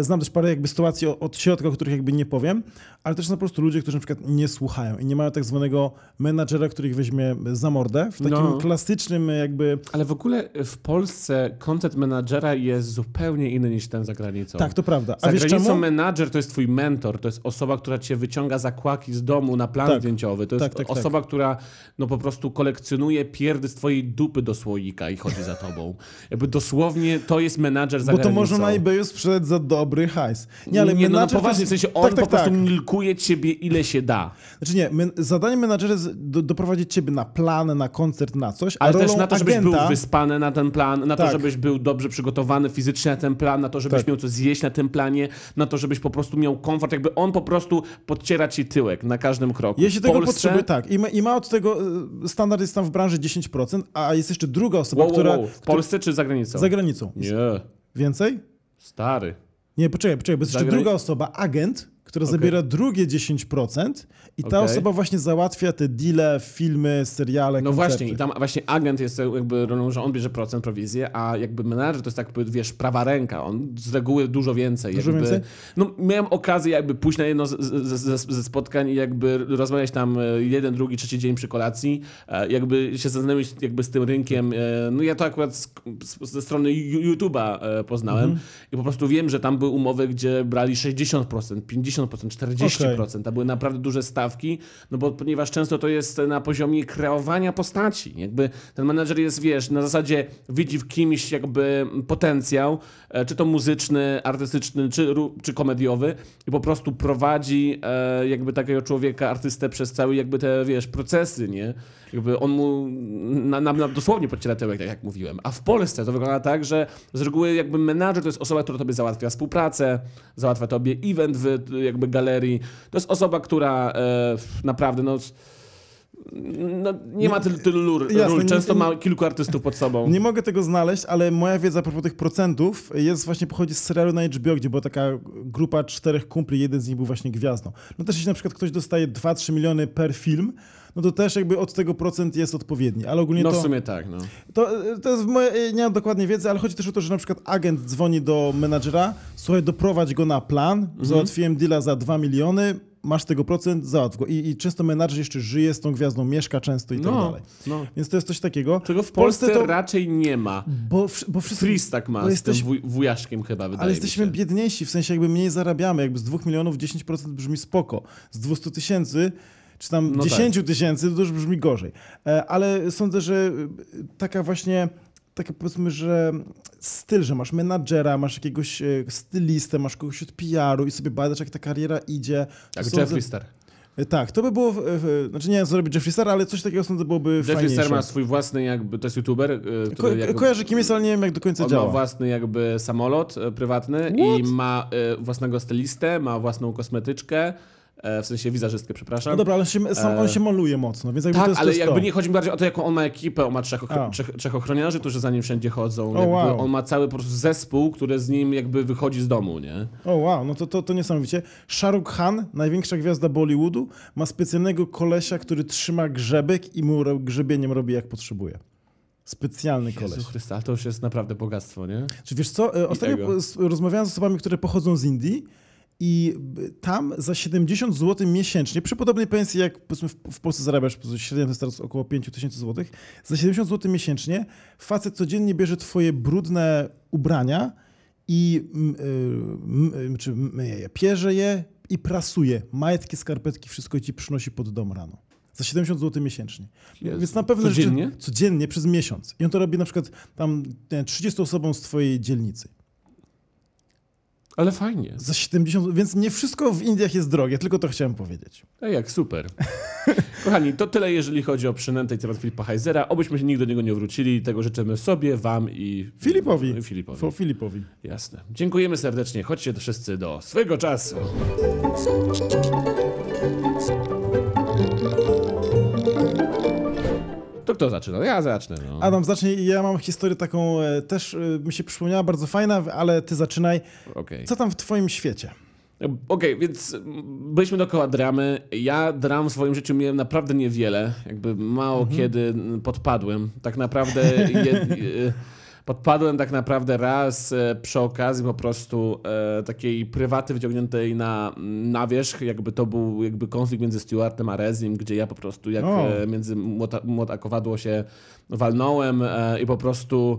znam też parę jakby sytuacji od środka, o których jakby nie powiem, ale też są po prostu ludzie, którzy na przykład nie słuchają i nie mają tak zwanego menadżera, który ich weźmie za mordę w takim no. klasycznym jakby... Ale w ogóle w Polsce koncept menadżera jest zupełnie inny niż ten za granicą. Tak, to prawda. A za wiesz granicą czemu? menadżer to jest twój mentor, to jest osoba, która cię wyciąga zakłaki z domu na plan tak. zdjęciowy. To jest tak, tak, tak. osoba, która no po prostu kolekcjonuje pierdy z twojej dupy do słoika i chodzi za tobą. Jakby dosłownie to jest menadżer za Bo granicą. Bo to można na eBayu sprzedać za dobry hajs. Nie, ale nie, no, no poważnie, w sensie on tak, tak, po prostu tak. milkuje ciebie ile się da. Znaczy nie, my, zadanie menadżera jest do, doprowadzić ciebie na plan, na koncert, na coś, Ale też na to, żebyś agenta... był wyspany na ten plan, na to, tak. żebyś był dobrze przygotowany fizycznie na ten plan, na to, żebyś tak. miał co zjeść na tym planie, na to, żebyś po prostu miał komfort, jakby on po prostu podciera ci tyłek na każdym kroku. Jeśli tego Polsce... potrzebuje, tak. I ma, I ma od tego, e, standard jest tam w branży 10%, a jest jeszcze druga osoba, wow, która... Wow. W Polsce czy za granicą? Za granicą. Nie. Więcej? Stary. Nie, poczekaj, poczekaj, bo jest jeszcze druga osoba, agent, która okay. zabiera drugie 10% i ta okay. osoba właśnie załatwia te deale, filmy, seriale, No koncerty. właśnie, i tam właśnie agent jest jakby rolą, że on bierze procent, prowizję, a jakby menadżer to jest tak, wiesz, prawa ręka, on z reguły dużo więcej. Dużo jakby, więcej? No miałem okazję jakby pójść na jedno ze spotkań i jakby rozmawiać tam e, jeden, drugi, trzeci dzień przy kolacji, e, jakby się zaznajomić jakby z tym rynkiem. E, no ja to akurat z, ze strony YouTube'a poznałem mhm. i po prostu wiem, że tam były umowy, gdzie brali 60%, 50%, 40%, okay. a były naprawdę duże stawki, no bo ponieważ często to jest na poziomie kreowania postaci. Jakby ten menedżer jest, wiesz, na zasadzie widzi w kimś jakby potencjał, e, czy to muzyczny, artystyczny, czy, czy komediowy i po prostu prowadzi e, jakby takiego człowieka, artystę przez cały jakby te, wiesz, procesy, nie? Jakby on mu na, na, na dosłownie podciera tyłek, tak jak mówiłem. A w Polsce to wygląda tak, że z reguły jakby menadżer to jest osoba, która tobie załatwia współpracę, załatwia tobie event w jakby galerii. To jest osoba, która e, naprawdę no no, nie ma tylu, tylu ról. Jasne, ról. nie- Często nie- ma kilku artystów pod sobą. Nie mogę tego znaleźć, ale moja wiedza a propos tych procentów jest właśnie pochodzi z serialu na HBO, gdzie była taka grupa czterech kumpli, jeden z nich był właśnie gwiazdą. No też jeśli na przykład ktoś dostaje 2-3 miliony per film, no to też jakby od tego procent jest odpowiedni, ale ogólnie No to... w sumie tak, no. To, to jest moje, nie mam dokładnie wiedzy, ale chodzi też o to, że na przykład agent dzwoni do menadżera, słuchaj, doprowadź go na plan, Mhm. załatwiłem deala za 2 miliony, masz tego procent, załatw go. I, I często menadżer jeszcze żyje z tą gwiazdą, mieszka często i tak No, dalej. no. Więc to jest coś takiego. Czego w Polsce, to... raczej nie ma. Bo, wsz- bo wszyscy... Freeze tak ma jesteś- tym wuj, wujaszkiem chyba, wydaje ale jesteśmy się. biedniejsi, w sensie jakby mniej zarabiamy. Jakby z 2 milionów 10% brzmi spoko. Z 200 tysięcy czy tam No 10 tysięcy to już brzmi gorzej. E, Ale sądzę, że e, taka właśnie, taka powiedzmy, że styl, że masz menadżera, masz jakiegoś e, stylistę, masz kogoś od PR-u i sobie badasz, jak ta kariera idzie. Jak Sądzę- Jeffree Star. Tak, to by było, znaczy nie wiem, co robi Jeffree Star, ale coś takiego sądzę byłoby Jeffree fajniejsze. Star ma swój własny jakby, to jest youtuber, Ko- jakby, Kojarzę kim jest, ale nie wiem, jak do końca on ma działa. własny jakby samolot prywatny i ma własnego stylistę, ma własną kosmetyczkę, w sensie wizerzystkę, przepraszam. No dobra, ale się, sam, on się maluje mocno, więc jakby to Tak, jest to ale jest jakby to. nie chodzi mi bardziej o to, jaką on ma ekipę. On ma trzech, ochro- trzech, trzech ochroniarzy, którzy za nim wszędzie chodzą. O, jakby wow. On ma cały po prostu zespół, który z nim jakby wychodzi z domu, nie? O wow, no to, to, to niesamowicie. Shahrukh Khan, największa gwiazda Bollywoodu, ma specjalnego kolesia, który trzyma grzebek i mu grzebieniem robi jak potrzebuje. Specjalny koleś. Jezu Chrysta, to już jest naprawdę bogactwo, nie? Czy wiesz co, e, ostatnio rozmawiałem z osobami, które pochodzą z Indii i tam za 70 zł miesięcznie, przy podobnej pensji jak powiedzmy w, Polsce zarabiasz, średnio to jest teraz około 5 tysięcy złotych, za 70 zł miesięcznie facet codziennie bierze twoje brudne ubrania i y, y, czy myje je, pierze je i prasuje. Majtki, skarpetki, wszystko ci przynosi pod dom rano. Za 70 zł miesięcznie. Jezu. Więc na pewno Codziennie? Rzeczy, codziennie przez miesiąc. I on to robi na przykład tam nie, wiem, 30 osobom z twojej dzielnicy. Ale fajnie. Za 70, więc nie wszystko w Indiach jest drogie, tylko to chciałem powiedzieć. A jak, super. Kochani, to tyle, jeżeli chodzi o przynętę i temat Filipa Heisera. Obyśmy się nigdy do niego nie wrócili. Tego życzymy sobie, wam i... Filipowi. i Filipowi. Po Filipowi. Jasne. Dziękujemy serdecznie. Chodźcie wszyscy do swego czasu. Kto zaczyna? Ja zacznę. No. Adam, zacznij. Ja mam historię taką, e, też e, mi się przypomniała, bardzo fajna, ale ty zaczynaj. Okej. Co tam w twoim świecie? Okej, więc mm, byliśmy dookoła dramy. Ja dram w swoim życiu miałem naprawdę niewiele. Jakby mało kiedy mm, podpadłem. Tak naprawdę je, je, podpadłem tak naprawdę raz e, przy okazji po prostu e, takiej prywaty wyciągniętej na, na wierzch. Jakby to był jakby konflikt między Stewartem a Rezim, gdzie ja po prostu jak O. e, między młota, młota kowadło się walnąłem i po prostu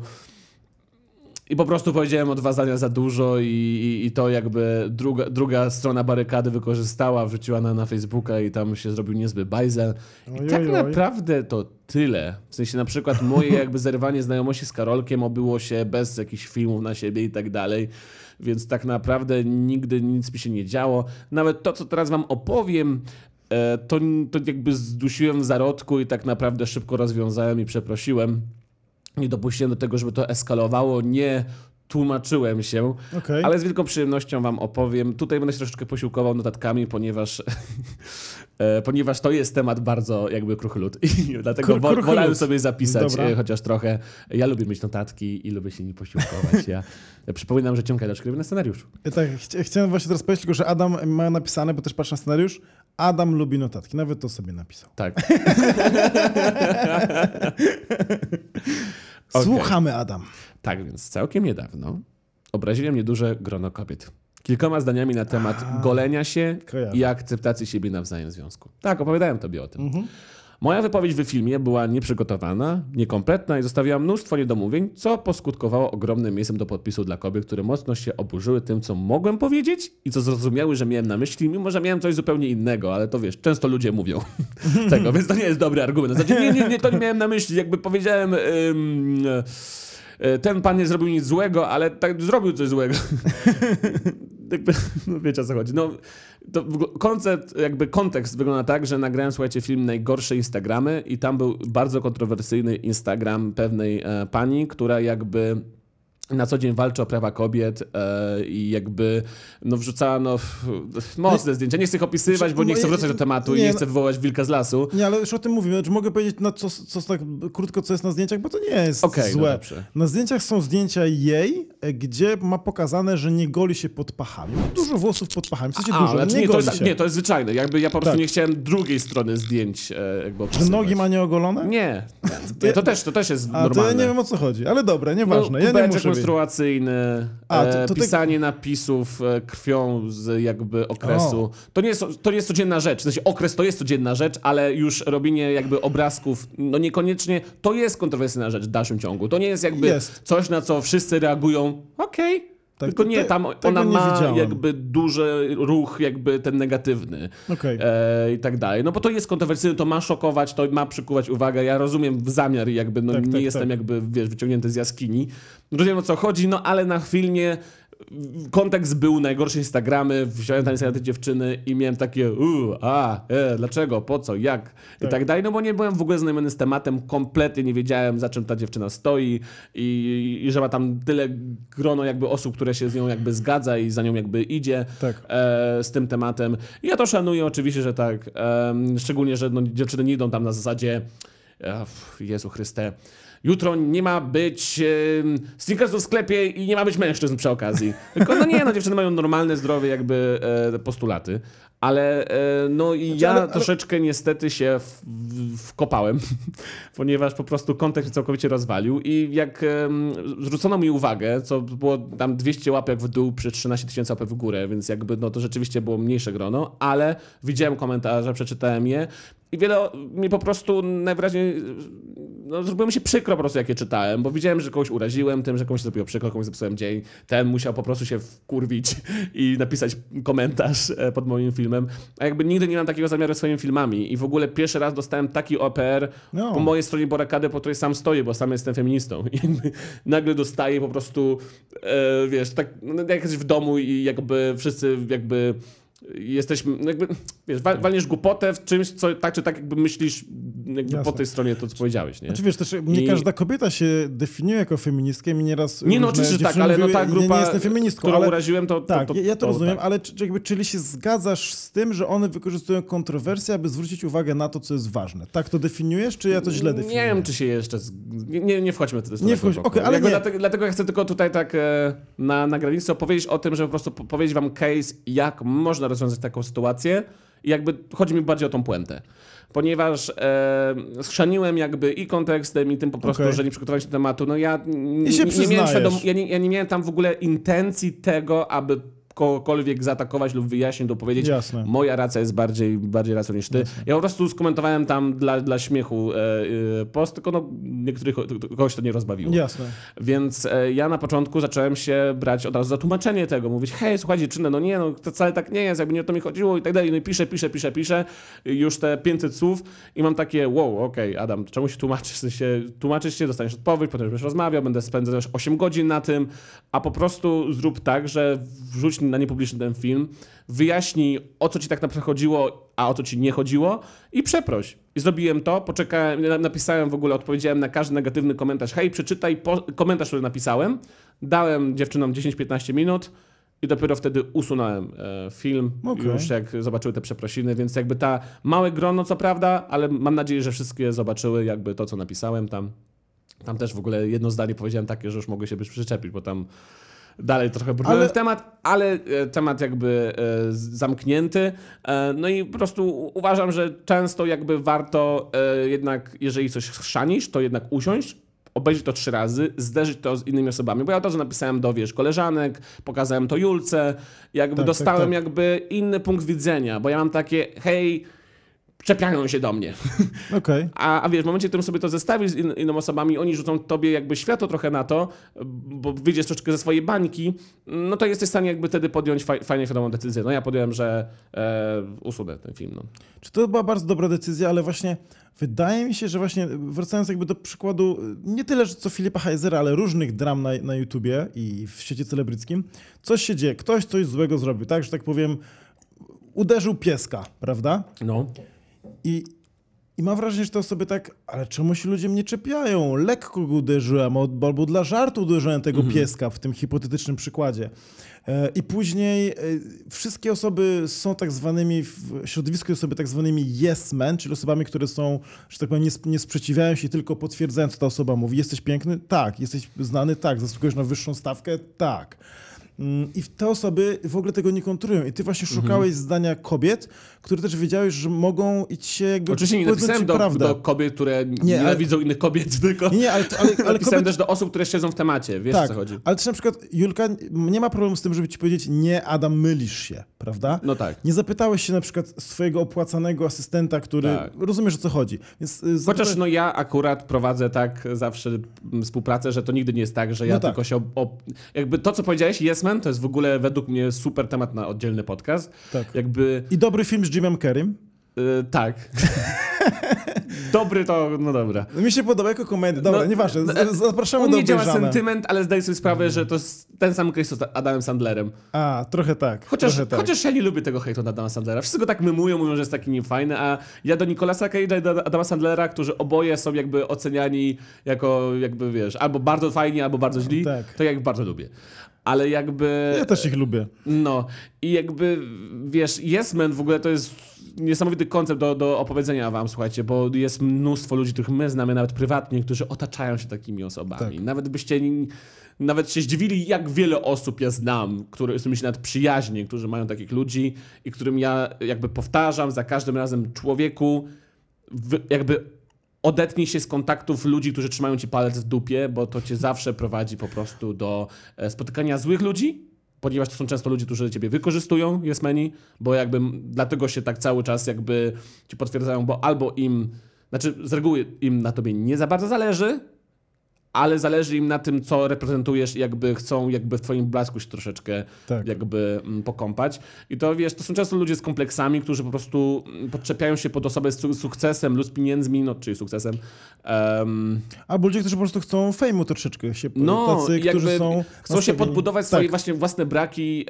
i po prostu powiedziałem o dwa zdania za dużo i, i, i to jakby druga, druga strona barykady wykorzystała, wrzuciła na, na Facebooka i tam się zrobił niezły bajzel. I Oj, tak oj, oj. naprawdę to tyle. W sensie na przykład moje jakby zerwanie znajomości z Karolkiem obyło się bez jakichś filmów na siebie i tak dalej. Więc tak naprawdę nigdy nic mi się nie działo. Nawet to, co teraz wam opowiem, e, to, to jakby zdusiłem w zarodku i tak naprawdę szybko rozwiązałem i przeprosiłem. Nie dopuściłem do tego, żeby to eskalowało, nie tłumaczyłem się, Okej. ale z wielką przyjemnością wam opowiem. Tutaj będę się troszeczkę posiłkował notatkami, ponieważ, e, ponieważ to jest temat bardzo jakby kruchlud i dlatego kruchlud. wolałem sobie zapisać Dobra. e, chociaż trochę. Ja lubię mieć notatki i lubię się nimi posiłkować. Ja, ja przypominam, że ciągle robi na scenariuszu. Ja Tak, chci- chciałem właśnie teraz powiedzieć tylko, że Adam ma napisane, bo też patrzę na scenariusz, Adam lubi notatki. Nawet to sobie napisał. Tak. Słuchamy, Adam. Tak więc całkiem niedawno obraziło mnie duże grono kobiet. Kilkoma zdaniami na temat A, golenia się kojarzę. i akceptacji siebie nawzajem w związku. Tak, opowiadałem tobie o tym. Mhm. Moja wypowiedź w filmie była nieprzygotowana, niekompletna i zostawiła mnóstwo niedomówień, co poskutkowało ogromnym miejscem do podpisu dla kobiet, które mocno się oburzyły tym, co mogłem powiedzieć i co zrozumiały, że miałem na myśli, mimo że miałem coś zupełnie innego, ale to wiesz, często ludzie mówią tego, więc to nie jest dobry argument. Znaczy, nie, nie, nie, to nie miałem na myśli, jakby powiedziałem... Ym, ten pan nie zrobił nic złego, ale tak zrobił coś złego. jakby, no wiecie o co chodzi. No, to koncept, jakby kontekst wygląda tak, że nagrałem, słuchajcie, film Najgorsze Instagramy i tam był bardzo kontrowersyjny Instagram pewnej e, pani, która jakby na co dzień walczy o prawa kobiet e, i jakby no, wrzucała no, mocne zdjęcia. Nie chcę ich opisywać, bo nie chcę wracać do tematu nie, i nie chcę wywołać wilka z lasu. Nie, ale już o tym mówimy. Znaczy, mogę powiedzieć na co, co tak krótko, co jest na zdjęciach, bo to nie jest okay, złe. No na zdjęciach są zdjęcia jej, e, gdzie ma pokazane, że nie goli się pod pachami. Dużo włosów pod pachami, w sensie A, dużo, znaczy, nie, nie, to jest, nie, to jest zwyczajne. Jakby ja po prostu tak. nie chciałem drugiej strony zdjęć e, jakby Czy nogi ma nieogolone? Nie. nie. To, też, to też jest A, normalne. to ja nie wiem o co chodzi, ale dobra, nieważne. No, ja nie muszę menstruacyjny, A, to, to e, pisanie tak... napisów e, krwią z jakby okresu. To nie, jest, to nie jest codzienna rzecz. W sensie okres to jest codzienna rzecz, ale już robienie jakby obrazków, no niekoniecznie, to jest kontrowersyjna rzecz w dalszym ciągu. To nie jest jakby jest. coś, na co wszyscy reagują, okej, okay, tak, Tylko nie, tam ona ma widziałem. jakby duży ruch, jakby ten negatywny okay. e, i tak dalej. No bo to jest kontrowersyjne, to ma szokować, to ma przykuwać uwagę. Ja rozumiem zamiar jakby, no tak, nie tak, jestem tak. jakby, wiesz, wyciągnięty z jaskini. Rozumiem o co chodzi, no ale na filmie kontekst był najgorszy Instagramy, wziąłem tam te dziewczyny i miałem takie uuu, a, e, dlaczego, po co, jak tak. i tak dalej, no bo nie byłem w ogóle znajomy z tematem, kompletnie nie wiedziałem za czym ta dziewczyna stoi i, i że ma tam tyle grono jakby osób, które się z nią jakby zgadza i za nią jakby idzie tak. e, z tym tematem. I ja to szanuję oczywiście, że tak, e, szczególnie, że no, dziewczyny nie idą tam na zasadzie Jezu Chryste, jutro nie ma być e, sneakers w sklepie i nie ma być mężczyzn przy okazji. Tylko no nie, no dziewczyny mają normalne zdrowie jakby e, postulaty. Ale e, no i znaczy, ja ale, ale... troszeczkę niestety się w, w, wkopałem, ponieważ po prostu kontekst całkowicie rozwalił i jak zwrócono mi uwagę, co było tam 200 łapek w dół przy 13 tysięcy łapek w górę, więc jakby no to rzeczywiście było mniejsze grono, ale widziałem komentarze, przeczytałem je i wiele mi po prostu najwyraźniej no, zrobiło mi się przykro po prostu, jak je czytałem, bo widziałem, że kogoś uraziłem tym, że komuś zrobiło przykro, komuś zepsułem dzień. Ten musiał po prostu się wkurwić i napisać komentarz e, pod moim filmem. A jakby nigdy nie mam takiego zamiaru swoimi filmami i w ogóle pierwszy raz dostałem taki OPR no. po mojej stronie Borakady, po której sam stoję, bo sam jestem feministą. I nagle dostaję po prostu, e, wiesz, tak no, jak jesteś w domu i jakby wszyscy jakby jesteśmy, no jakby, wiesz, walniesz głupotę w czymś, co tak czy tak jakby myślisz jakby po tej stronie to, co powiedziałeś, nie? Znaczy wiesz, też nie I... każda kobieta się definiuje jako feministkę i nieraz Nie no, oczywiście, że tak, ale no ta grupa, nie, nie jestem feministką, którą ale, uraziłem, to... Tak, to, to, ja to, rozumiem, tak. ale jakby, czyli się zgadzasz z tym, że one wykorzystują kontrowersje, aby zwrócić uwagę na to, co jest ważne. Tak to definiujesz, czy ja to źle definiuję? Nie wiem, czy się jeszcze... Z... Nie, nie wchodźmy to. Nie wchodź, okej, okay, ale nie. Dlatego, dlatego ja chcę tylko tutaj tak e, na, na granicy opowiedzieć o tym, że po prostu powiedzieć wam case, jak można rozwiązać taką sytuację i jakby chodzi mi bardziej o tą puentę ponieważ e, schrzaniłem jakby i kontekstem, i tym po prostu, okay. że nie przygotowałem się do tematu. No ja, I się nie, nie miałem ja, nie, ja nie miałem tam w ogóle intencji tego, aby kogokolwiek zaatakować lub wyjaśnić, lub powiedzieć, Jasne. moja racja jest bardziej, bardziej racją niż ty. Jasne. Ja po prostu skomentowałem tam dla, dla śmiechu e, e, post, tylko no, niektórych kogoś to nie rozbawiło. Jasne. Więc e, ja na początku zacząłem się brać od razu za tłumaczenie tego, mówić, hej, słuchajcie, dziewczyny, no nie, no to wcale tak nie jest, jakby nie o to mi chodziło i tak dalej. No i piszę, piszę, piszę, piszę, już te 500 słów i mam takie, wow, okej, okay, Adam, czemu się tłumaczysz? W sensie, tłumaczysz się, dostaniesz odpowiedź, potem będziesz rozmawiał, będę spędzać 8 godzin na tym, a po prostu zrób tak, że wrzuć na niepubliczny ten film, wyjaśnij o co ci tak naprawdę chodziło, a o co ci nie chodziło i przeproś. I zrobiłem to, poczekałem, napisałem w ogóle, odpowiedziałem na każdy negatywny komentarz. Hej, przeczytaj po, komentarz, który napisałem. Dałem dziewczynom 10-15 minut i dopiero wtedy usunąłem e, film, okay. już jak zobaczyły te przeprosiny, więc jakby ta małe grono, co prawda, ale mam nadzieję, że wszystkie zobaczyły jakby to, co napisałem tam. Tam też w ogóle jedno zdanie powiedziałem takie, że już mogę się być przyczepić, bo tam dalej trochę brnąłem ale... temat, ale e, temat jakby e, zamknięty. E, no i po prostu uważam, że często jakby warto jednak, jeżeli coś chrzanisz, to jednak usiąść, obejrzeć to trzy razy, zderzyć to z innymi osobami. Bo ja od razu napisałem do, wiesz, koleżanek, pokazałem to Julce, jakby tak, tak dostałem tak, tak. jakby inny punkt widzenia, bo ja mam takie, hej, czepiają się do mnie. Okay. A, a wiesz, w momencie, w którym sobie to zestawisz z in, innymi osobami, oni rzucą tobie jakby światło trochę na to, bo wyjdziesz troszeczkę ze swojej bańki, no to jesteś w stanie jakby wtedy podjąć faj, fajnie świadomą decyzję. No ja podjąłem, że e, usunę ten film. No. Czy to była bardzo dobra decyzja, ale właśnie wydaje mi się, że właśnie wracając jakby do przykładu, nie tyle, że co Filipa Heisera, ale różnych dram na, na YouTubie i w świecie celebryckim, coś się dzieje, ktoś coś złego zrobił, tak, że tak powiem, uderzył pieska, prawda? No. I, I mam wrażenie, że te osoby tak, ale czemu się ludzie mnie czepiają? Lekko go uderzyłem, albo dla żartu uderzyłem tego Mhm. pieska w tym hipotetycznym przykładzie. E, I później e, wszystkie osoby są tak zwanymi, w środowisku osoby tak zwanymi yes men, czyli osobami, które są, że tak powiem, nie, sp- nie sprzeciwiają się, tylko potwierdzają, co ta osoba mówi. Jesteś piękny? Tak. Jesteś znany? Tak. Zasługujesz na wyższą stawkę? Tak. Mm, I te osoby w ogóle tego nie kontrują. I ty właśnie Mhm. szukałeś zdania kobiet, które też wiedziałeś, że mogą i się jakby Oczywiście nie napisałem do, do kobiet, które Nie, nienawidzą innych kobiet, tylko Nie, nie, ale, ale, ale napisałem kobiety... też do osób, które siedzą w temacie, wiesz o Tak, co chodzi. ale też na przykład Julka nie ma problemu z tym, żeby ci powiedzieć nie, Adam, mylisz się, prawda? No tak. Nie zapytałeś się na przykład swojego opłacanego asystenta, który... Tak. Rozumiesz, o co chodzi. Więc y, Chociaż zapyta- no ja akurat prowadzę tak zawsze współpracę, że to nigdy nie jest tak, że ja No tak. tylko się... Op- jakby to, co powiedziałeś, Yes Man, to jest w ogóle według mnie super temat na oddzielny podcast. Tak. Jakby... I dobry film z Jimem Carreym. y, tak. Dobry to... No dobra. Mi się podoba jako komedia. Dobra, No, nieważne. Z- Zapraszamy do mnie działa sentyment, ale zdaję sobie sprawę, że to jest ten sam case z Adamem Sandlerem. A, trochę tak. Chociaż, trochę tak. chociaż ja nie lubię tego hejtu na Adama Sandlera. Wszyscy go tak mymują, mówią, że jest taki niefajny, a ja do Nicolasa Cage'a i do Adama Sandlera, którzy oboje są jakby oceniani jako, jakby wiesz, albo bardzo fajni, albo bardzo źli, Tak. to ja ich bardzo lubię. Ale jakby... Ja też ich lubię. No i jakby, wiesz, Yes Man w ogóle to jest niesamowity koncept do, do opowiedzenia wam, słuchajcie, bo jest mnóstwo ludzi, których my znamy nawet prywatnie, którzy otaczają się takimi osobami. Tak. Nawet byście nawet się zdziwili, jak wiele osób ja znam, które, z którymi się nawet przyjaźnię, którzy mają takich ludzi i którym ja jakby powtarzam za każdym razem człowieku, jakby odetnij się z kontaktów ludzi, którzy trzymają ci palec w dupie, bo to cię zawsze prowadzi po prostu do e, spotykania złych ludzi, ponieważ to są często ludzie, którzy ciebie wykorzystują, jesmeni, bo jakby dlatego się tak cały czas jakby ci potwierdzają, bo albo im, znaczy z reguły im na tobie nie za bardzo zależy, ale zależy im na tym, co reprezentujesz i jakby chcą jakby w twoim blasku się troszeczkę Tak. jakby mm, pokąpać. I to wiesz, to są często ludzie z kompleksami, którzy po prostu mm, podczepiają się pod osobę z su- sukcesem lub z pieniędzmi, no czyli sukcesem. Em, Albo ludzie, którzy po prostu chcą fejmu troszeczkę. Się, no, tacy, którzy są chcą się podbudować swoje Tak. właśnie własne braki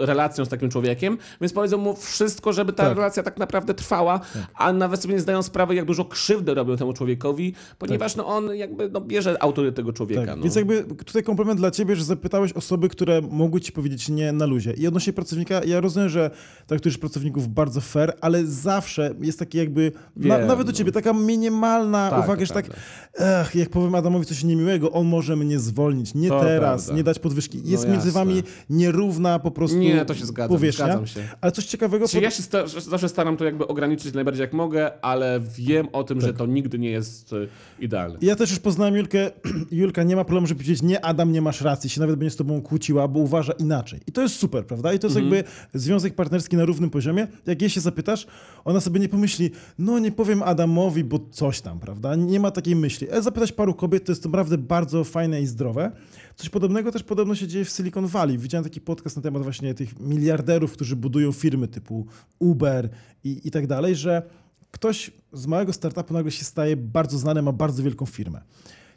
e, relacją z takim człowiekiem, więc powiedzą mu wszystko, żeby ta Tak. relacja tak naprawdę trwała, a nawet sobie nie zdają sprawy, jak dużo krzywdy robią temu człowiekowi, ponieważ no on jakby no, bierze autorytet tego człowieka. Tak, no. więc jakby tutaj komplement dla ciebie, że zapytałeś osoby, które mogły ci powiedzieć nie na luzie. I odnośnie pracownika, ja rozumiem, że traktujesz pracowników bardzo fair, ale zawsze jest taki jakby, na, Wiem, nawet do no. ciebie, taka minimalna Tak, uwaga, że tak, ech, jak powiem Adamowi coś niemiłego, on może mnie zwolnić. Nie To teraz, prawda. nie dać podwyżki. Jest No między wami nierówna po prostu Nie, to się zgadzam, powierzchnia. zgadzam się. Ale coś ciekawego... Czyli ja się sta- zawsze staram to jakby ograniczyć najbardziej jak mogę, ale wiem o tym, że to nigdy nie jest e, idealne. Ja też już poznałem Julkę. Julka nie ma problemu, żeby powiedzieć, nie, Adam, nie masz racji, się nawet będzie z tobą kłóciła, bo uważa inaczej. I to jest super, prawda? I to jest Mhm. jakby związek partnerski na równym poziomie. Jak jej się zapytasz, ona sobie nie pomyśli, no nie powiem Adamowi, bo coś tam, prawda? Nie ma takiej myśli. E, zapytać paru kobiet, to jest naprawdę bardzo fajne i zdrowe. Coś podobnego też podobno się dzieje w Silicon Valley. Widziałem taki podcast na temat właśnie tych miliarderów, którzy budują firmy typu Uber i, i tak dalej, że ktoś z małego startupu nagle się staje bardzo znany, ma bardzo wielką firmę.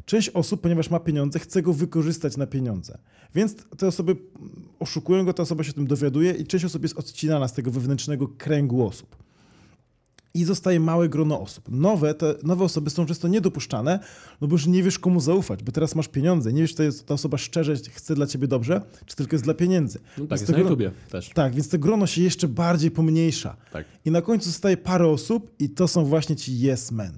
Część osób, ponieważ ma pieniądze, chce go wykorzystać na pieniądze. Więc te osoby oszukują go, ta osoba się o tym dowiaduje i część osób jest odcinana z tego wewnętrznego kręgu osób. I zostaje małe grono osób. Nowe, te nowe osoby są często niedopuszczane, no bo już nie wiesz komu zaufać, bo teraz masz pieniądze, nie wiesz, czy jest ta osoba szczerze chce dla ciebie dobrze, czy tylko jest dla pieniędzy. No Więc tak, jest na grono- YouTubie też. tak, więc to grono się jeszcze bardziej pomniejsza. Tak. I na końcu zostaje parę osób i to są właśnie ci yes men.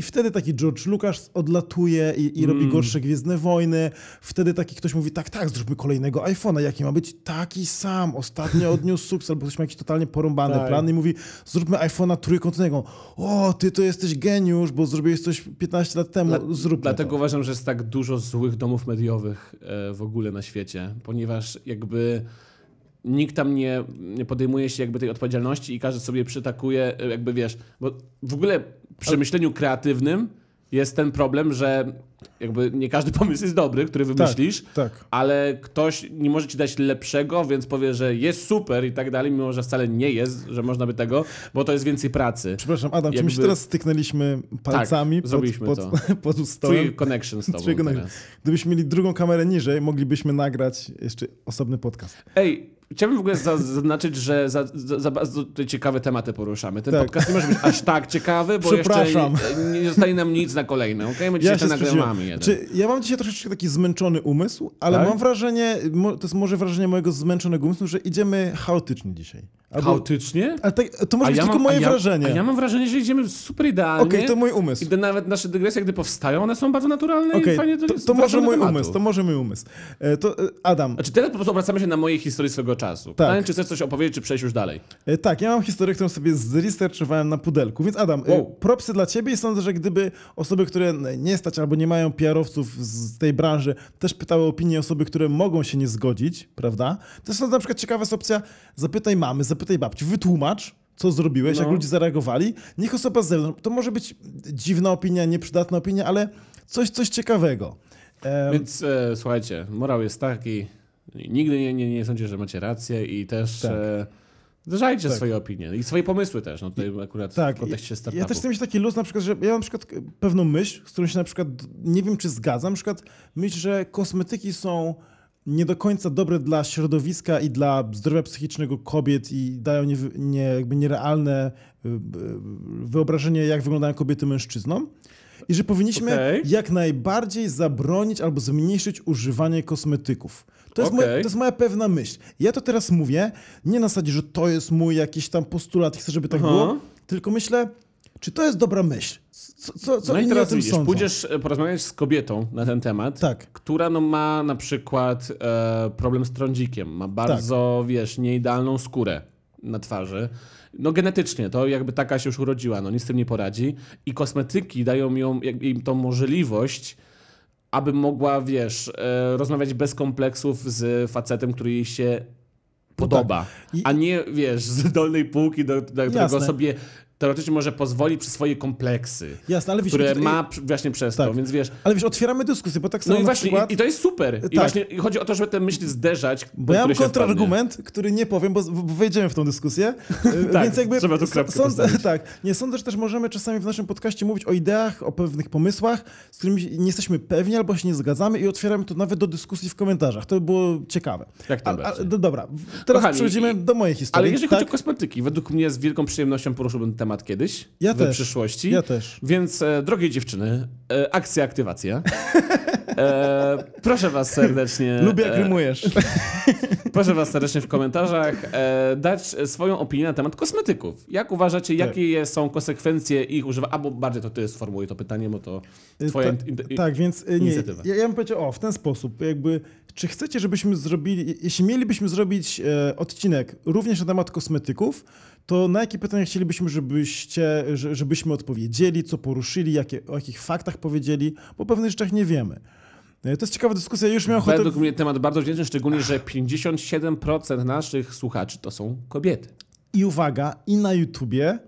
I wtedy taki George Lucas odlatuje i, i robi Mm. gorsze Gwiezdne Wojny. Wtedy taki ktoś mówi, tak, tak, zróbmy kolejnego iPhone'a. Jaki ma być? Taki sam. Ostatnio odniósł sukces, albo ktoś ma jakiś totalnie porąbany Tak. plan i mówi, zróbmy iPhone'a trójkątnego. O, ty to jesteś geniusz, bo zrobiłeś coś 15 lat temu. Dla- zróbmy Dlatego to. uważam, że jest tak dużo złych domów mediowych e, w ogóle na świecie, ponieważ jakby nikt tam nie, nie podejmuje się jakby tej odpowiedzialności i każdy sobie przytakuje, e, jakby wiesz, bo w ogóle przy myśleniu kreatywnym jest ten problem, że jakby nie każdy pomysł jest dobry, który wymyślisz, tak. ale ktoś nie może ci dać lepszego, więc powie, że jest super i tak dalej, mimo że wcale nie jest, że można by tego, bo to jest więcej pracy. Przepraszam, Adam, czy my Jakby- się teraz styknęliśmy palcami Tak, pod, zrobiliśmy pod, to. pod stołem? Czuję connection z tobą Czuję connection. Gdybyśmy mieli drugą kamerę niżej, moglibyśmy nagrać jeszcze osobny podcast. Ej, chciałbym w ogóle za- zaznaczyć, że za, za, bardzo ciekawe tematy poruszamy. Ten Tak. podcast nie może być aż tak ciekawy, bo jeszcze nie, nie zostaje nam nic na kolejne, okej? My dzisiaj się ja sprzeciwiam. mamy jeden. Czy ja mam dzisiaj troszeczkę taki zmęczony umysł, ale Tak? mam wrażenie, to jest może wrażenie mojego zmęczonego umysłu, że idziemy chaotycznie dzisiaj. Albo- Chaotycznie? Ale tak, to może A być ja tylko mam- moje a ja, wrażenie. A ja mam wrażenie, że idziemy super idealnie. Okej, to mój umysł. I to nawet nasze dygresje, gdy powstają, one są bardzo naturalne Okej, i fajnie to, jest to może mój tematu. umysł, to może mój umysł. E, To e, Adam, Znaczy teraz po prostu obracamy się na mojej historii swego czasu. Pytanie, czy chcesz coś opowiedzieć, czy przejść już dalej? E, Tak, ja mam historię, którą sobie zresearchowałem na pudelku. Więc Adam, e, Wow. propsy dla ciebie i sądzę, że gdyby osoby, które nie stać albo nie mają PR-owców z tej branży, też pytały o opinię osoby, które mogą się nie zgodzić, prawda? To jest na przykład ciekawa jest opcja, zapytaj mamy, zapytaj babci, wytłumacz, co zrobiłeś, No. jak ludzie zareagowali. Niech osoba z zewnątrz, to może być dziwna opinia, nieprzydatna opinia, ale coś, coś ciekawego. Em, Więc e, słuchajcie, morał jest taki, nigdy nie, nie, nie sądzicie, że macie rację i też Tak. e, zderzajcie Tak. swoje opinie i swoje pomysły też, no tutaj akurat Tak, w kontekście ja też chcę mieć taki luz, na przykład, że ja mam na przykład pewną myśl, z którą się na przykład nie wiem, czy zgadzam, na przykład myśl, że kosmetyki są nie do końca dobre dla środowiska i dla zdrowia psychicznego kobiet i dają nie, nie, jakby nierealne y, y, wyobrażenie, jak wyglądają kobiety mężczyznom. I że powinniśmy Okej. jak najbardziej zabronić albo zmniejszyć używanie kosmetyków. To jest, Okej. moja, to jest moja pewna myśl. Ja to teraz mówię, nie na zasadzie, że to jest mój jakiś tam postulat chcę, żeby tak Aha. było, tylko myślę, czy to jest dobra myśl? Co, co, co no i teraz widzisz, sądzą? pójdziesz e, porozmawiać z kobietą na ten temat, Tak. która no, ma na przykład e, problem z trądzikiem, ma bardzo, Tak. wiesz, nieidealną skórę na twarzy. No genetycznie, to jakby taka się już urodziła, no nic z tym nie poradzi. I kosmetyki dają ją, im tą możliwość, aby mogła, wiesz, e, rozmawiać bez kompleksów z facetem, który jej się podoba. I- A nie, wiesz, z dolnej półki, do, do którego sobie teoretycznie może pozwolić przez swoje kompleksy, Jasne, ale wiesz, które tutaj- ma przy- właśnie przez to, Tak. więc wiesz... ale wiesz, otwieramy dyskusję, bo tak samo No i właśnie, przykład... i, i to jest super. I Tak. właśnie i chodzi o to, żeby te myśli zderzać, Bo ja mam kontrargument, który nie powiem, bo, bo wejdziemy w tą dyskusję. Tak, Więc jakby trzeba tu kropkę postawić. tak, nie sądzę, że też możemy czasami w naszym podcaście mówić o ideach, o pewnych pomysłach, z którymi nie jesteśmy pewni albo się nie zgadzamy i otwieramy to nawet do dyskusji w komentarzach. To by było ciekawe. Jak A, a, do, dobra, teraz Kochani, przechodzimy i- do mojej historii. Ale jeżeli tak? chodzi o kosmetyki, według mnie z wielką przyjemnością poruszyłbym ten temat kiedyś, Ja w też. przyszłości. Ja też. Więc, e, drogie dziewczyny, e, akcja, aktywacja. E, proszę was serdecznie... Lubię jak e, rymujesz. Proszę Was serdecznie w komentarzach e, dać swoją opinię na temat kosmetyków. Jak uważacie, Tak. jakie są konsekwencje ich używania? Albo bardziej to Ty sformułuj to pytanie, bo to Twoja Ta- in, in, tak, więc nie, inicjatywa. ja, ja bym powiedział, o, w ten sposób, jakby, czy chcecie, żebyśmy zrobili, jeśli mielibyśmy zrobić e, odcinek również na temat kosmetyków, to na jakie pytania chcielibyśmy, żebyście, że- żebyśmy odpowiedzieli, co poruszyli, jakie, o jakich faktach powiedzieli, bo o pewnych rzeczach nie wiemy. E, To jest ciekawa dyskusja, już miałem ochotę... Według mnie temat bardzo wdzięczny, szczególnie, że 57% naszych słuchaczy to są kobiety. I uwaga, i na YouTubie,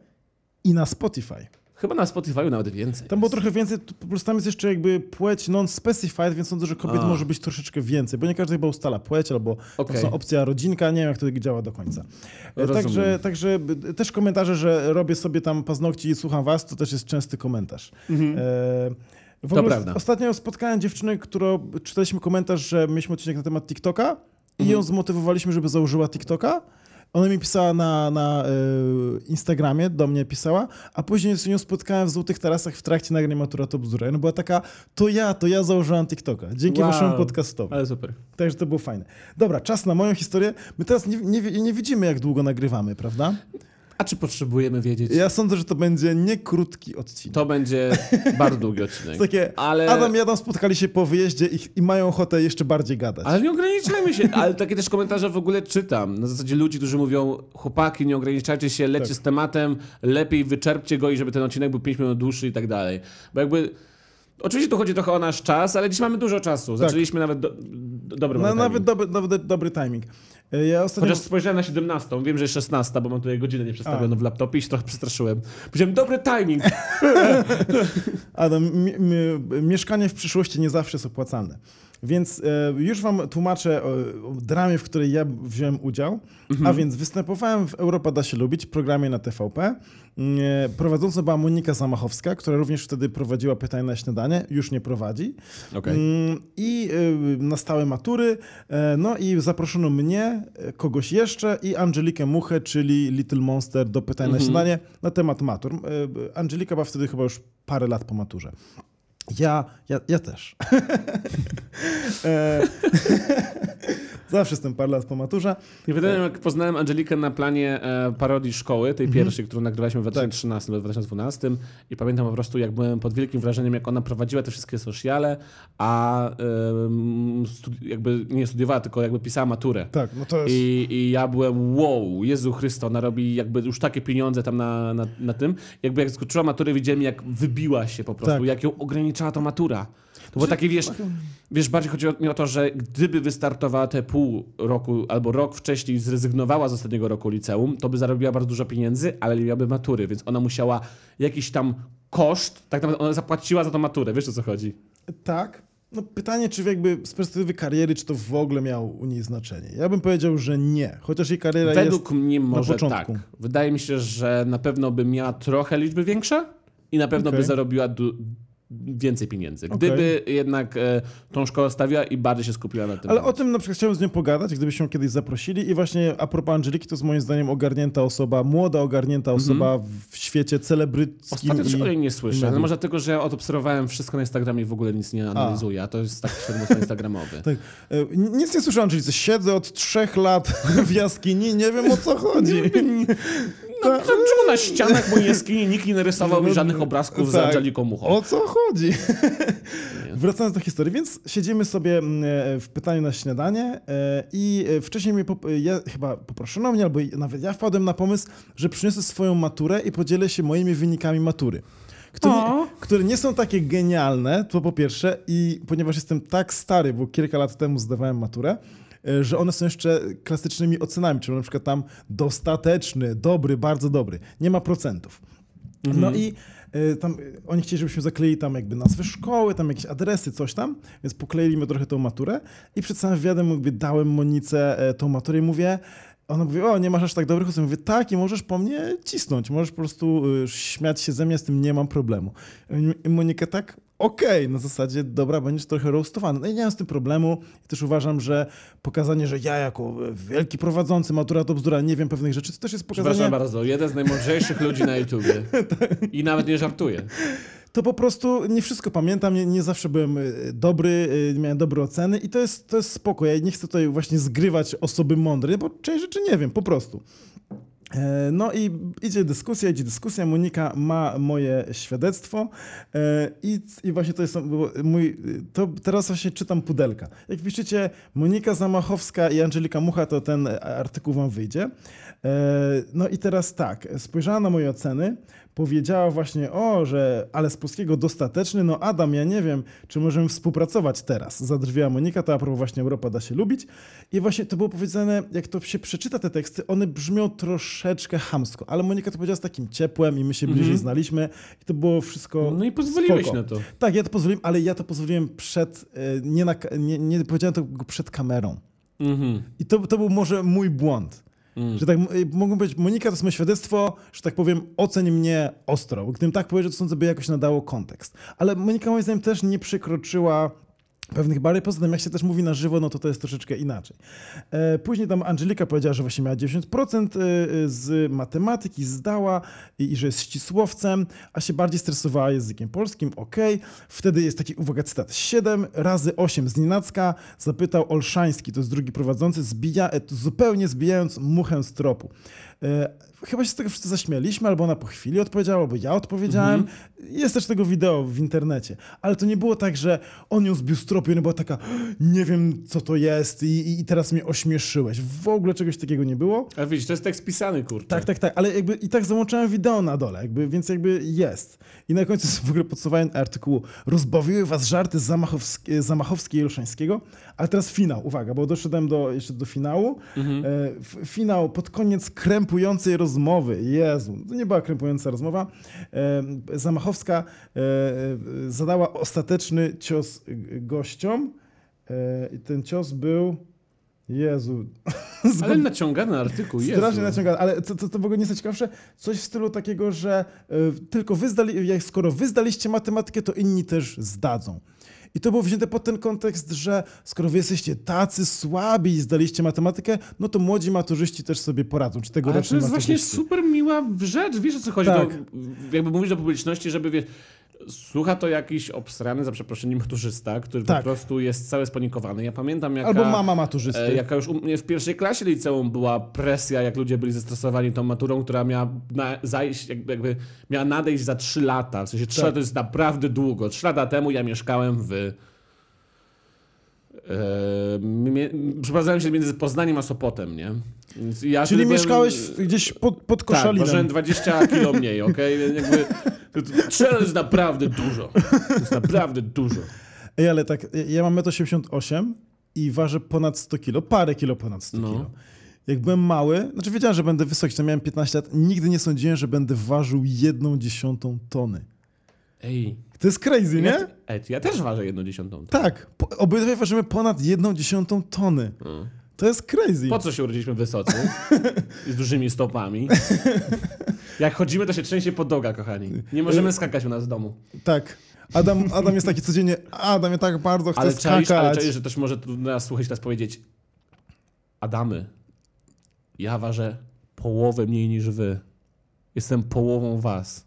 i na Spotify. Chyba na Spotify nawet więcej. Tam było jest. trochę więcej, prostu tam jest jeszcze jakby płeć non-specified, więc sądzę, że kobiet A. może być troszeczkę więcej, bo nie każdy chyba ustala płeć, albo to są opcja rodzinka, nie wiem jak to działa do końca. E, Rozumiem. Także, także też komentarze, że robię sobie tam paznokci i słucham was, to też jest częsty komentarz. E, w To ogóle prawda. Ostatnio spotkałem dziewczynę, którą czytaliśmy komentarz, że mieliśmy odcinek na temat TikToka i ją zmotywowaliśmy, żeby założyła TikToka. Ona mi pisała na, na e, Instagramie, do mnie pisała, a później z nią spotkałem w Złotych Tarasach w trakcie nagrania Matura to bzdura. Ona była taka, to ja, to ja założyłam TikToka, dzięki Wow. waszemu podcastowi. Ale super. Także to było fajne. Dobra, czas na moją historię. My teraz nie, nie, nie widzimy, jak długo nagrywamy, prawda? A czy potrzebujemy wiedzieć? Ja sądzę, że to będzie nie krótki odcinek. To będzie bardzo długi odcinek. Takie, ale... Adam i Adam spotkali się po wyjeździe i, i mają ochotę jeszcze bardziej gadać. Ale nie ograniczajmy się, ale takie też komentarze w ogóle czytam. Na zasadzie ludzi, którzy mówią, chłopaki, nie ograniczajcie się, lećcie Tak. z tematem, lepiej wyczerpcie go i żeby ten odcinek był 5 minut dłuższy i tak dalej. Bo jakby, oczywiście tu chodzi trochę o nasz czas, ale dziś mamy dużo czasu. Zaczęliśmy nawet do, do, dobry No, nawet dobry, dobry, dobry timing. E, Ja ostatnio... Chociaż spojrzałem na 17, wiem, że jest 16, bo mam tutaj godzinę nieprzestawioną w laptopie i się trochę przestraszyłem. Powiedziałem, dobry timing. Adam, mi, mi, mieszkanie w przyszłości nie zawsze jest opłacalne. Więc e, już wam tłumaczę o, o dramie, w której ja wziąłem udział. A więc występowałem w Europa da się lubić, programie na TVP. E, prowadzącą była Monika Zamachowska, która również wtedy prowadziła pytania na śniadanie. Już nie prowadzi. Okej. Mm, I y, na stałe matury. E, No i zaproszono mnie, e, kogoś jeszcze i Angelikę Muchę, czyli Little Monster do pytań na śniadanie na temat matur. E, Angelika była wtedy chyba już parę lat po maturze. Ja, ja, ja też. E, Zawsze jestem parę lat po maturze. Nie pamiętam, jak poznałem Angelikę na planie e, parodii szkoły, tej pierwszej, którą nagrywaliśmy w 2013 albo 2012 i pamiętam po prostu, jak byłem pod wielkim wrażeniem, jak ona prowadziła te wszystkie sociale, a studi- jakby nie studiowała, tylko jakby pisała maturę. Tak, no to jest... I, I ja byłem, wow, Jezu Chrysto, ona robi jakby już takie pieniądze tam na, na, na tym. Jakby jak skończyła maturę, widziałem jak wybiła się po prostu, Tak. jak ją ograniczała ta matura. To było takie, wiesz, wiesz, bardziej chodzi mi o to, że gdyby wystartowała te pół roku albo rok wcześniej zrezygnowała z ostatniego roku liceum, to by zarobiła bardzo dużo pieniędzy, ale nie miałaby matury, więc ona musiała jakiś tam koszt, tak naprawdę ona zapłaciła za tą maturę, wiesz o co chodzi? Tak. No pytanie, czy jakby z perspektywy kariery, czy to w ogóle miało u niej znaczenie? Ja bym powiedział, że nie. Chociaż jej kariera Według jest... mnie może tak. początku. Wydaje mi się, że na pewno by miała trochę liczby większe i na pewno by Okej. zarobiła więcej pieniędzy. Gdyby jednak e, tą szkołę stawiła i bardziej się skupiła na tym. Ale o tym na przykład chciałem z nią pogadać, gdybyśmy ją kiedyś zaprosili. I właśnie a propos Angeliki, to jest moim zdaniem ogarnięta osoba, młoda ogarnięta osoba w świecie celebryckim. Ostatnio też i... o niej nie słyszę, mediów. może dlatego, że ja odobserwowałem wszystko na Instagramie i w ogóle nic nie analizuję, a to jest taki świadomostwo instagramowy. Tak. E, Nic nie słyszę o Angelice. Siedzę od trzech lat w jaskini, nie wiem o co chodzi. No, czemu na ścianach mojej jaskini nikt nie narysował mi żadnych obrazków z Tak. Angeliką Muchą? O co chodzi? Wracając do historii, więc siedzimy sobie mm, e, w pytaniu na śniadanie e, i e, wcześniej mnie, ja, chyba poproszono mnie, albo nawet ja wpadłem na pomysł, że przyniosę swoją maturę i podzielę się moimi wynikami matury. Które, które nie są takie genialne, to po pierwsze, i ponieważ jestem tak stary, bo kilka lat temu zdawałem maturę, że one są jeszcze klasycznymi ocenami, czyli na przykład tam dostateczny, dobry, bardzo dobry. Nie ma procentów. No i y, tam y, oni chcieli, żebyśmy zakleili tam jakby nazwy szkoły, tam jakieś adresy, coś tam, więc pokleili mi trochę tą maturę i przed samym wywiadem jakby dałem Monice e, tą maturę i mówię, ona mówi, o nie masz aż tak dobrych ocen. Mówię, tak i możesz po mnie cisnąć, możesz po prostu śmiać się ze mnie, z tym nie mam problemu. I Monika tak, okej, na zasadzie, dobra, będziesz trochę roastowany. No i nie mam z tym problemu. I też uważam, że pokazanie, że ja jako wielki prowadzący matura to bzdura, nie wiem pewnych rzeczy, to też jest pokazanie... Przepraszam bardzo, jeden z najmądrzejszych ludzi na YouTubie. I nawet nie żartuję. to po prostu nie wszystko pamiętam, nie, nie zawsze byłem y, dobry, y, miałem dobre oceny i to jest, to jest spoko. Ja nie chcę tutaj właśnie zgrywać osoby mądrej, bo część rzeczy nie wiem, po prostu. E, No i idzie dyskusja, idzie dyskusja. Monika ma moje świadectwo e, i, i właśnie to jest mój, to teraz właśnie czytam pudelka. Jak piszecie Monika Zamachowska i Angelika Mucha, to ten artykuł wam wyjdzie. E, No i teraz tak, spojrzała na moje oceny, powiedziała właśnie, o, że ale z polskiego dostateczny, no Adam, ja nie wiem, czy możemy współpracować teraz. Zadrwiała Monika, to a propos właśnie Europa da się lubić. I właśnie to było powiedziane, jak to się przeczyta te teksty, one brzmią troszeczkę hamsko, ale Monika to powiedziała z takim ciepłem i my się bliżej znaliśmy i to było wszystko No i pozwoliłeś spoko. na to. Tak, ja to pozwoliłem, ale ja to pozwoliłem przed, e, nie, na, nie, nie powiedziałem tego przed kamerą. Mhm. I to, to był może mój błąd. Że tak mogą być, Monika to jest moje świadectwo, że tak powiem, oceń mnie ostro. Gdybym tak powiedział, to sądzę, by jakoś nadało kontekst. Ale Monika moim zdaniem też nie przekroczyła pewnych barier. Poza tym, jak się też mówi na żywo, no to to jest troszeczkę inaczej. E, później tam Angelika powiedziała, że właśnie miała 90% e, z matematyki, zdała i, że jest ścisłowcem, a się bardziej stresowała językiem polskim. Okej. Wtedy jest taki, uwaga, cytat. 7 razy 8 z Nienacka zapytał Olszański, to jest drugi prowadzący, zbija, e, zupełnie zbijając muchę z tropu. E, chyba się z tego wszyscy zaśmialiśmy, albo ona po chwili odpowiedziała, albo ja odpowiedziałem. Mhm. Jest też tego wideo w internecie. Ale to nie było tak, że on ją zbił z tropu i ona była taka, nie wiem co to jest i, i, teraz mnie ośmieszyłeś. W ogóle czegoś takiego nie było. A widzisz, to jest tekst pisany, kurczę. Tak, tak, tak, ale jakby i tak załączałem wideo na dole, jakby, więc jakby jest. I na końcu w ogóle podsumowałem artykułu Rozbawiły was żarty Zamachowski, Zamachowski i Olszańskiego, ale teraz finał, uwaga, bo doszedłem do, jeszcze do finału. Mhm. E, finał pod koniec krępującej rozmowy. Jezu, to nie była krępująca rozmowa. E, Zamachowska e, zadała ostateczny cios gościom i ten cios był... Jezu. Ale naciągany artykuł, Jezu. Strasznie naciągane, ale to, to, to w ogóle nie jest ciekawsze, coś w stylu takiego, że y, tylko wy zdali, jak skoro wy zdaliście matematykę, to inni też zdadzą. I to było wzięte pod ten kontekst, że skoro wy jesteście tacy słabi i zdaliście matematykę, no to młodzi maturzyści też sobie poradzą, czy Ale to jest właśnie maturzyści. super miła rzecz, wiesz o co chodzi? Tak. To, jakby mówisz do publiczności, żeby wie, słucha to jakiś obsrany, za przeproszeniem, maturzysta, który Tak. po prostu jest cały spanikowany. Ja pamiętam jaka... Albo mama maturzysty. E, jaka już u mnie w pierwszej klasie liceum była presja, jak ludzie byli zestresowani tą maturą, która miała na, zajść, jakby, jakby miała nadejść za 3 lata. W sensie 3 Tak. lata to jest naprawdę długo. 3 lata temu ja mieszkałem w. E, mie, przeprowadzałem się między Poznaniem a Sopotem, nie? Ja Czyli byłem- mieszkałeś gdzieś pod, pod Tak, koszalinem. ważyłem 20 kilo mniej, okej? Więc Jakby, to, jest naprawdę dużo. To jest naprawdę dużo. Ej, ale tak, ja mam 1,88 m i ważę ponad 100 kilo, parę kilo ponad 100 No. kilo. Jak byłem mały, znaczy wiedziałem, że będę wysoki, to miałem 15 lat, nigdy nie sądziłem, że będę ważył jedną dziesiątą tony. Ej, To jest crazy, ja, nie? ej, ja też ważę jedną dziesiątą. Tak, po, obydwie ważymy ponad jedną dziesiątą tony. No. To jest crazy. Po co się urodziliśmy wysocy? Z dużymi stopami. Jak chodzimy, to się trzęsie podłoga, kochani. Nie możemy skakać u nas w domu. Tak. Adam, Adam jest taki codziennie, Adam, ja tak bardzo chcę Ale czaisz, ale skakać. czaisz, że ktoś może tu nas słuchać teraz powiedzieć Adamy, ja ważę połowę mniej niż wy. Jestem połową was.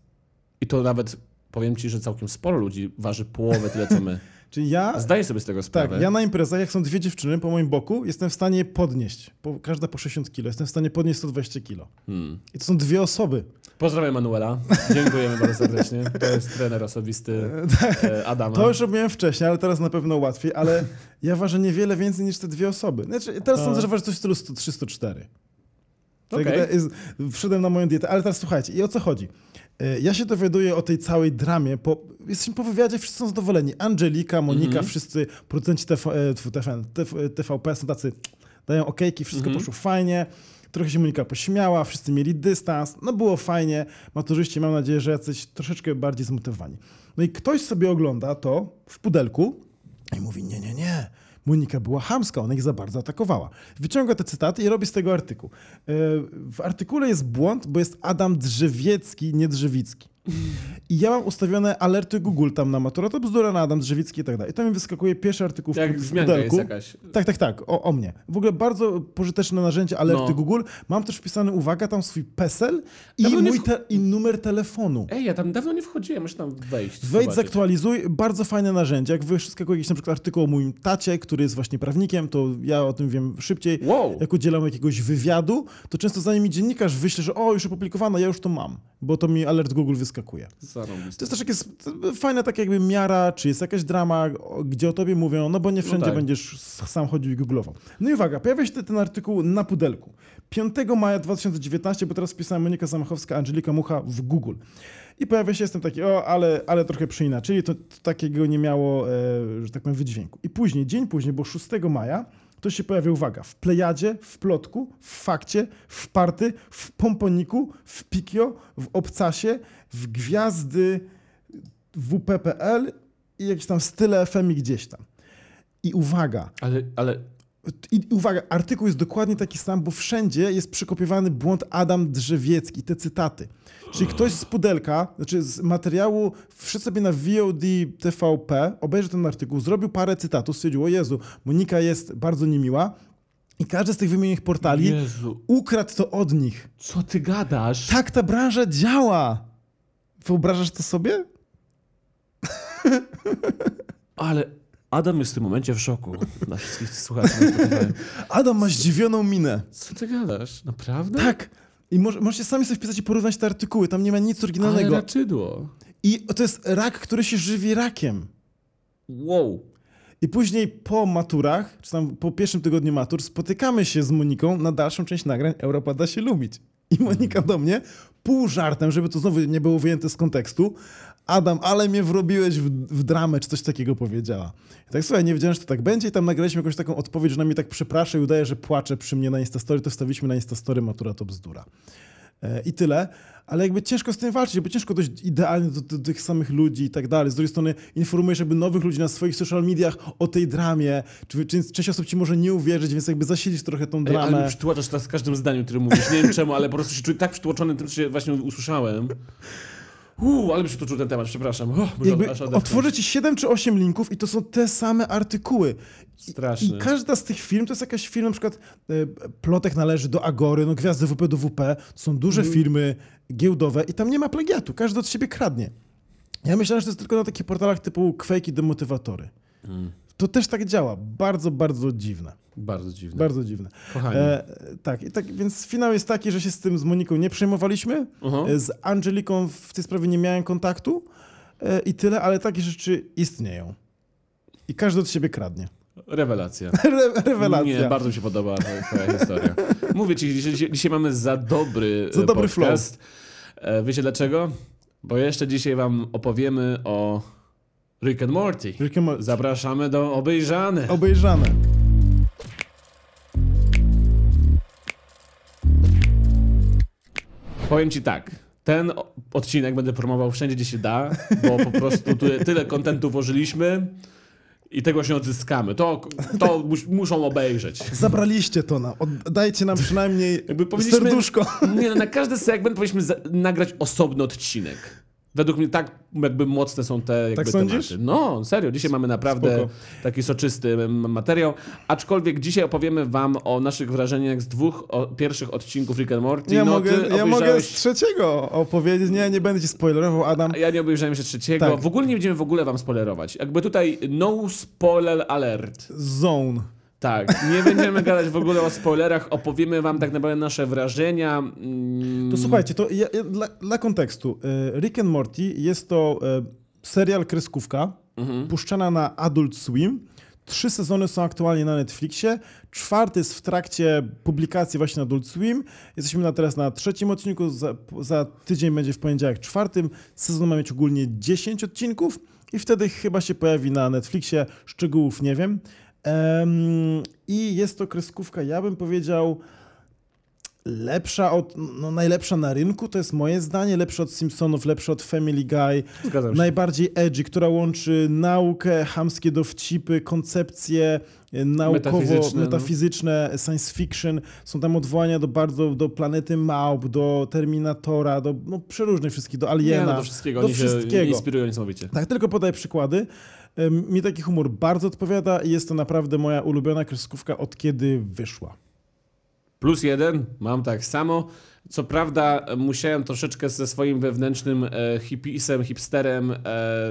I to nawet, powiem ci, że całkiem sporo ludzi waży połowę tyle, co my. Czyli ja, Zdaję sobie z tego sprawę. tak, ja na imprezach, jak są dwie dziewczyny po moim boku, jestem w stanie je podnieść. Po, każda po 60 kilo. Jestem w stanie podnieść 120 kilo. Hmm. I to są dwie osoby. Pozdrawiam Manuela. Dziękujemy bardzo serdecznie. To jest trener osobisty e, Adama. To już robiłem wcześniej, ale teraz na pewno łatwiej, ale ja ważę niewiele więcej niż te dwie osoby. Znaczy, teraz sądzę, że ważę coś w stylu 100-304. Tak, jest- Wszedłem na moją dietę, ale teraz słuchajcie, i o co chodzi? E, Ja się dowiaduję o tej całej dramie, po, jesteśmy po wywiadzie, wszyscy są zadowoleni. Angelika, Monika, Mhm. wszyscy producenci TV, e, TVN, TV, TVP są tacy, dają okejki, wszystko Mhm. poszło fajnie. Trochę się Monika pośmiała, wszyscy mieli dystans, no było fajnie. Maturzyści, mam nadzieję, że jacyś troszeczkę bardziej zmotywowani. No i ktoś sobie ogląda to w pudelku i mówi, nie, nie, nie, Monika była chamska, ona ich za bardzo atakowała. Wyciąga te cytaty i robi z tego artykuł. E, W artykule jest błąd, bo jest Adam Drzewiecki, nie Drzewicki. I ja mam ustawione alerty Google tam na maturę, to bzdura na Adam Drzewicki i tak dalej. I tam mi wyskakuje pierwszy artykuł w, Jak w wzmianka jest jakaś. Tak, tak, tak, o, o mnie. W ogóle bardzo pożyteczne narzędzie alerty No. Google. Mam też wpisany, uwaga, tam swój PESEL i, mój te, i numer telefonu. Ej, ja tam dawno nie wchodziłem, muszę tam wejść. Wejdź, zaktualizuj. Bardzo fajne narzędzie. Jak wyskakuje jakiś na przykład artykuł o moim tacie, który jest właśnie prawnikiem, to ja o tym wiem szybciej. Wow. Jak udzielam jakiegoś wywiadu, to często zanim mi dziennikarz wyśle, że o, już opublikowane, ja już to mam, bo to mi alert Google wyskakuje. Zarąbiste. To jest też takie s- fajna taka jakby miara, czy jest jakaś drama, gdzie o tobie mówią, no bo nie wszędzie tak. będziesz sam chodził i googlował. No i uwaga, pojawia się ten artykuł na pudelku. 5 maja 2019, bo teraz wpisałem Monika Zamachowska, Angelika Mucha w Google. I pojawia się, jestem taki, o, ale, ale trochę przeinaczyli, to, to takiego nie miało, e, że tak powiem, wydźwięku. I później, dzień później, bo 6 maja, to się pojawia, uwaga, w Plejadzie, w Plotku, w Fakcie, w Party, w Pomponiku, w Pikio, w Obcasie, w Gwiazdy WP.pl i jakieś tam style FM i gdzieś tam. I uwaga, Ale, ale i uwaga, artykuł jest dokładnie taki sam, bo wszędzie jest przykopiowany błąd Adam Drzewiecki, te cytaty. Czyli ktoś z pudelka, znaczy z materiału, wszedł sobie na VOD TVP, obejrzał ten artykuł, zrobił parę cytatów, stwierdził, o Jezu, Monika jest bardzo niemiła i każdy z tych wymienionych portali Jezu, ukradł to od nich. co ty gadasz? Tak ta branża działa! Wyobrażasz to sobie? Ale Adam jest w tym momencie w szoku. Dla wszystkich słuchaczy na. Adam ma zdziwioną minę. Co ty gadasz? Naprawdę? Tak. I może, możecie sami sobie wpisać i porównać te artykuły, tam nie ma nic Ale oryginalnego. raczydło. I to jest rak, który się żywi rakiem. Wow. I później po maturach, czy tam po pierwszym tygodniu matur, spotykamy się z Moniką na dalszą część nagrań Europa da się lubić. I Monika do mnie, pół żartem, żeby to znowu nie było wyjęte z kontekstu, Adam, ale mnie wrobiłeś w, w dramę, czy coś takiego powiedziała. I tak słuchaj, nie wiedziałem, że to tak będzie i tam nagraliśmy jakąś taką odpowiedź, że ona mnie tak przeprasza i udaje, że płacze przy mnie na Instastory, to wstawiliśmy na Instastory Matura to bzdura. E, I tyle. Ale jakby ciężko z tym walczyć, bo ciężko dojść idealnie do, do, tych samych ludzi i tak dalej. Z drugiej strony informujesz jakby nowych ludzi na swoich social mediach o tej dramie, czy, czy część osób ci może nie uwierzyć, więc jakby zasilić trochę tą Ej, dramę. ale mi przytłaczasz teraz każdym zdaniem, które mówisz. Nie wiem czemu, ale po prostu się czuję tak przytłoczony tym, co się właśnie usłyszałem. Uuu, ale mi przytłoczył ten temat, przepraszam. Oh, jakby otworzę ci 7 czy 8 linków i to są te same artykuły. I, Straszne. I każda z tych firm to jest jakaś firma, na przykład e, Plotek należy do Agory, no Gwiazdy WP do WP, to są duże Mhm. firmy giełdowe i tam nie ma plagiatu, każdy od siebie kradnie. Ja myślałem, że to jest tylko na takich portalach typu Quake i Demotywatory. Mm, To też tak działa. Bardzo, bardzo dziwne. bardzo dziwne. Bardzo dziwne. Kochani. E, tak, i tak, więc finał jest taki, że się z tym z Moniką nie przejmowaliśmy. Aha. E, Z Angeliką w tej sprawie nie miałem kontaktu e, i tyle, ale takie rzeczy istnieją. I każdy od siebie kradnie. Rewelacja. Re rewelacja. Nie, bardzo mi się podoba ta twoja historia. Mówię ci, dzisiaj, dzisiaj mamy za dobry Za e, dobry podcast. E, Wiecie dlaczego? Bo jeszcze dzisiaj wam opowiemy o Rick and Morty. Rick and Morty. Zapraszamy do obejrzane. Obejrzane. Powiem ci tak. Ten odcinek będę promował wszędzie, gdzie się da, bo po prostu tu, tyle kontentu włożyliśmy i tego się odzyskamy. To, to mus, muszą obejrzeć. Zabraliście to nam. Oddajcie nam przynajmniej Jakby serduszko. Nie, no, na każdy segment powinniśmy nagrać osobny odcinek. Według mnie tak jakby mocne są te jakby Tak sądzisz? tematy. No, serio, dzisiaj mamy naprawdę Spoko. taki soczysty materiał. Aczkolwiek dzisiaj opowiemy wam o naszych wrażeniach z dwóch o, pierwszych odcinków Rick and Morty. Ja, no, mogę, ty ja mogę z obejrzałeś- trzeciego opowiedzieć. Nie, nie będę ci spoilerował, Adam. Ja nie obejrzałem jeszcze trzeciego. Tak. W ogóle nie będziemy w ogóle wam spoilerować. Jakby tutaj no spoiler alert. Zone. Tak, nie będziemy gadać w ogóle o spoilerach, opowiemy wam tak naprawdę nasze wrażenia. Mm, To słuchajcie, to ja, ja, dla, dla kontekstu. e, Rick and Morty jest to e, serial kreskówka Mhm. puszczana na Adult Swim. Trzy sezony są aktualnie na Netflixie. Czwarty jest w trakcie publikacji właśnie na Adult Swim. Jesteśmy na, teraz na trzecim odcinku. Za, za tydzień będzie w poniedziałek czwartym. Sezon ma mieć ogólnie 10 odcinków i wtedy chyba się pojawi na Netflixie. Szczegółów nie wiem. I jest to kreskówka, ja bym powiedział, lepsza od, no najlepsza na rynku, to jest moje zdanie, lepsza od Simpsonów, lepsza od Family Guy, się. najbardziej edgy, która łączy naukę, chamskie dowcipy, koncepcje e, naukowo-metafizyczne, Metafizyczne, no. science fiction. Są tam odwołania do bardzo, do Planety Małp, do Terminatora, do no, przeróżnych wszystkich, do Nie, Aliena. no do wszystkiego. do Oni się wszystkiego. inspirują niesamowicie. Tak, tylko podaję przykłady. Mi taki humor bardzo odpowiada i jest to naprawdę moja ulubiona kreskówka od kiedy wyszła. Plus jeden, mam tak samo. Co prawda musiałem troszeczkę ze swoim wewnętrznym e, hipisem, hipsterem e,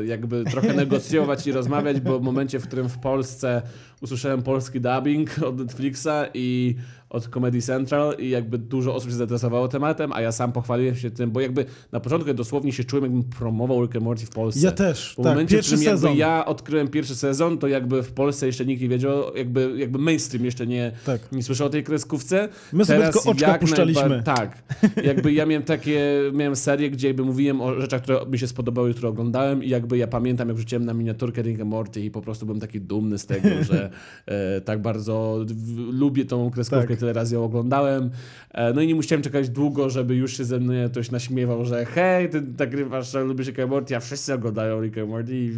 jakby trochę negocjować i rozmawiać, bo w momencie, w którym w Polsce usłyszałem polski dubbing od Netflixa i od Comedy Central i jakby dużo osób się zainteresowało tematem, a ja sam pochwaliłem się tym, bo jakby na początku dosłownie się czułem, jakbym promował Rick and Morty w Polsce. Ja też, W tak, momencie, w pierwszy którym sezon. ja odkryłem pierwszy sezon, to jakby w Polsce jeszcze nikt nie wiedział, jakby, jakby mainstream jeszcze nie, Tak. nie słyszał o tej kreskówce. My sobie Teraz tylko oczka puszczaliśmy. Tak. Jakby ja miałem takie, miałem serię, gdzie jakby mówiłem o rzeczach, które mi się spodobały, które oglądałem i jakby ja pamiętam, jak rzuciłem na miniaturkę Rick and Morty i po prostu byłem taki dumny z tego, że e, tak bardzo w, lubię tą kreskówkę, Tak. Tyle razy ją oglądałem. E, no i nie musiałem czekać długo, żeby już się ze mnie ktoś naśmiewał, że hej, ty nagrywasz, że lubisz Rick and Morty, a wszyscy oglądają Rick and Morty i,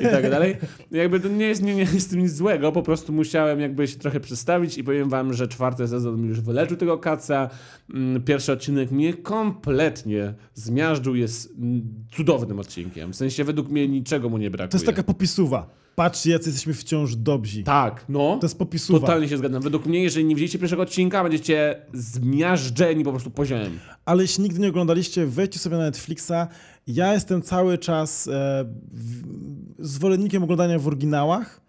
i tak dalej. Jakby to nie jest, nie, nie jest nic złego, po prostu musiałem jakby się trochę przedstawić i powiem wam, że czwarty sezon już wyleczył tego kaca. Mm, Pierwszy odcinek mnie kompletnie zmiażdżył, jest mm, cudownym odcinkiem. W sensie według mnie niczego mu nie brakuje. To jest taka popisuwa. Patrzcie, jacy jesteśmy wciąż dobrzy. Tak, no. To jest popisuwa. Totalnie się zgadzam. Według mnie, jeżeli nie widzieliście pierwszego odcinka, będziecie zmiażdżeni po prostu poziomem. Ale jeśli nigdy nie oglądaliście, wejdźcie sobie na Netflixa. Ja jestem cały czas e, w, zwolennikiem oglądania w oryginałach.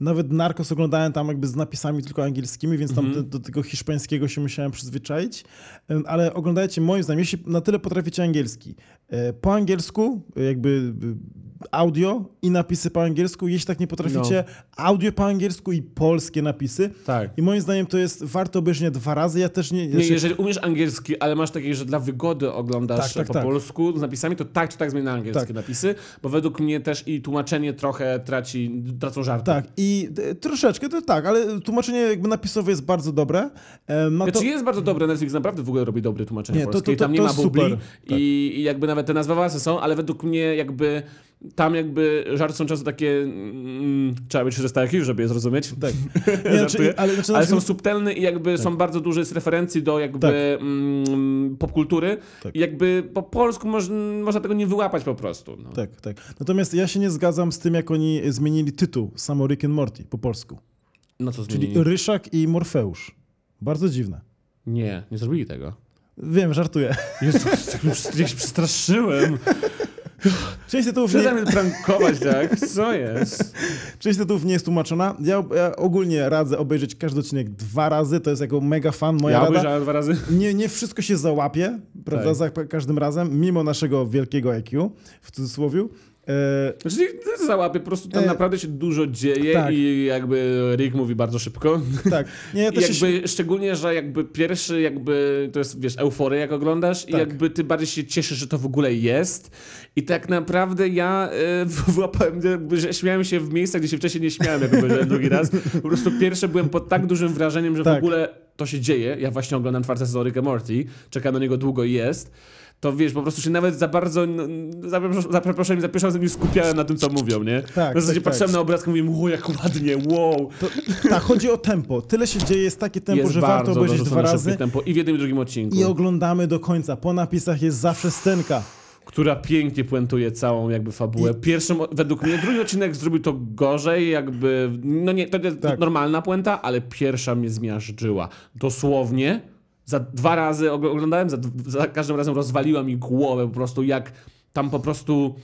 Nawet Narcos oglądałem tam jakby z napisami tylko angielskimi, więc tam Mhm. do, do tego hiszpańskiego się musiałem przyzwyczaić. Em, Ale oglądajcie, moim zdaniem, jeśli na tyle potraficie angielski, e, po angielsku, e, jakby e, audio i napisy po angielsku, jeśli tak nie potraficie, audio po angielsku i polskie napisy. Tak. I moim zdaniem to jest warto obejrzenia dwa razy. Ja też nie. Nie, znaczy- jeżeli umiesz angielski, ale masz takie, że dla wygody oglądasz Tak, tak, po tak. polsku z napisami, to tak czy tak zmień na angielskie Tak. napisy, bo według mnie też i tłumaczenie trochę traci, tracą żarty. Tak, i e, troszeczkę to tak, ale tłumaczenie jakby napisowe jest bardzo dobre. E, No to, Znaczy jest bardzo dobre, Netflix naprawdę w ogóle robi dobre tłumaczenie Nie, to- polskie to- i tam to- nie to ma bubli i, i jakby nawet te nazwy są, ale według mnie jakby tam jakby żarty są często takie mm, trzeba być 400 IQ, żeby je zrozumieć. tak. Nie, znaczy, ale, znaczy, Ale są subtelne i jakby są bardzo duże z referencji do jakby Tak. mm, popkultury Tak. i jakby po polsku moż, można tego nie wyłapać po prostu. No. Tak, tak. Natomiast ja się nie zgadzam z tym, jak oni zmienili tytuł samo Rick and Morty po polsku. No co Czyli zmienili? Ryszak i Morfeusz. Bardzo dziwne. Nie, nie zrobili tego. Wiem, żartuję. Jezu, już się przestraszyłem. Część tytułów nie, Przestań mnie prankować, tak? Co jest? część tytułów nie jest tłumaczona. Ja, ja ogólnie radzę obejrzeć każdy odcinek dwa razy. To jest jako mega fan moja Ja rada. dwa razy. Nie, nie wszystko się załapie, prawda, Tak. za każdym razem, mimo naszego wielkiego IQ, w cudzysłowie. E, Znaczy, to załapie, po prostu tam E, naprawdę się dużo dzieje tak. i jakby Rick mówi bardzo szybko. tak, nie, ja I też się, jakby, szczególnie, że jakby pierwszy jakby, to jest, wiesz, euforia jak oglądasz i Tak. jakby ty bardziej się cieszysz, że to w ogóle jest i tak naprawdę ja e, wyłapałem, jakby, że śmiałem się w miejscach, gdzie się wcześniej nie śmiałem, jak obejrzałem drugi raz. Po prostu pierwsze byłem pod tak dużym wrażeniem, że w Tak. ogóle to się dzieje. Ja właśnie oglądam czwarty sezon Rick Morty, czekam na niego długo i jest. To wiesz, po prostu się nawet za bardzo, no, za, za przeproszeniem, za pierwszym razem skupiałem na tym, co mówią, nie? Tak, w zasadzie tak, tak. patrzyłem na obrazek i mówię, o jak ładnie, wow. to, tak, chodzi o tempo. Tyle się dzieje, jest takie tempo, jest że warto obejrzeć dwa razy tempo i w jednym i drugim odcinku. i oglądamy do końca. Po napisach jest zawsze scenka. która pięknie puentuje całą jakby fabułę. Pierwszym, według mnie, drugi odcinek zrobił to gorzej, jakby, no nie, to jest Tak. normalna puenta, ale pierwsza mnie zmiażdżyła. Dosłownie, za dwa razy ogl- oglądałem, za, za każdym razem rozwaliła mi głowę po prostu, jak tam po prostu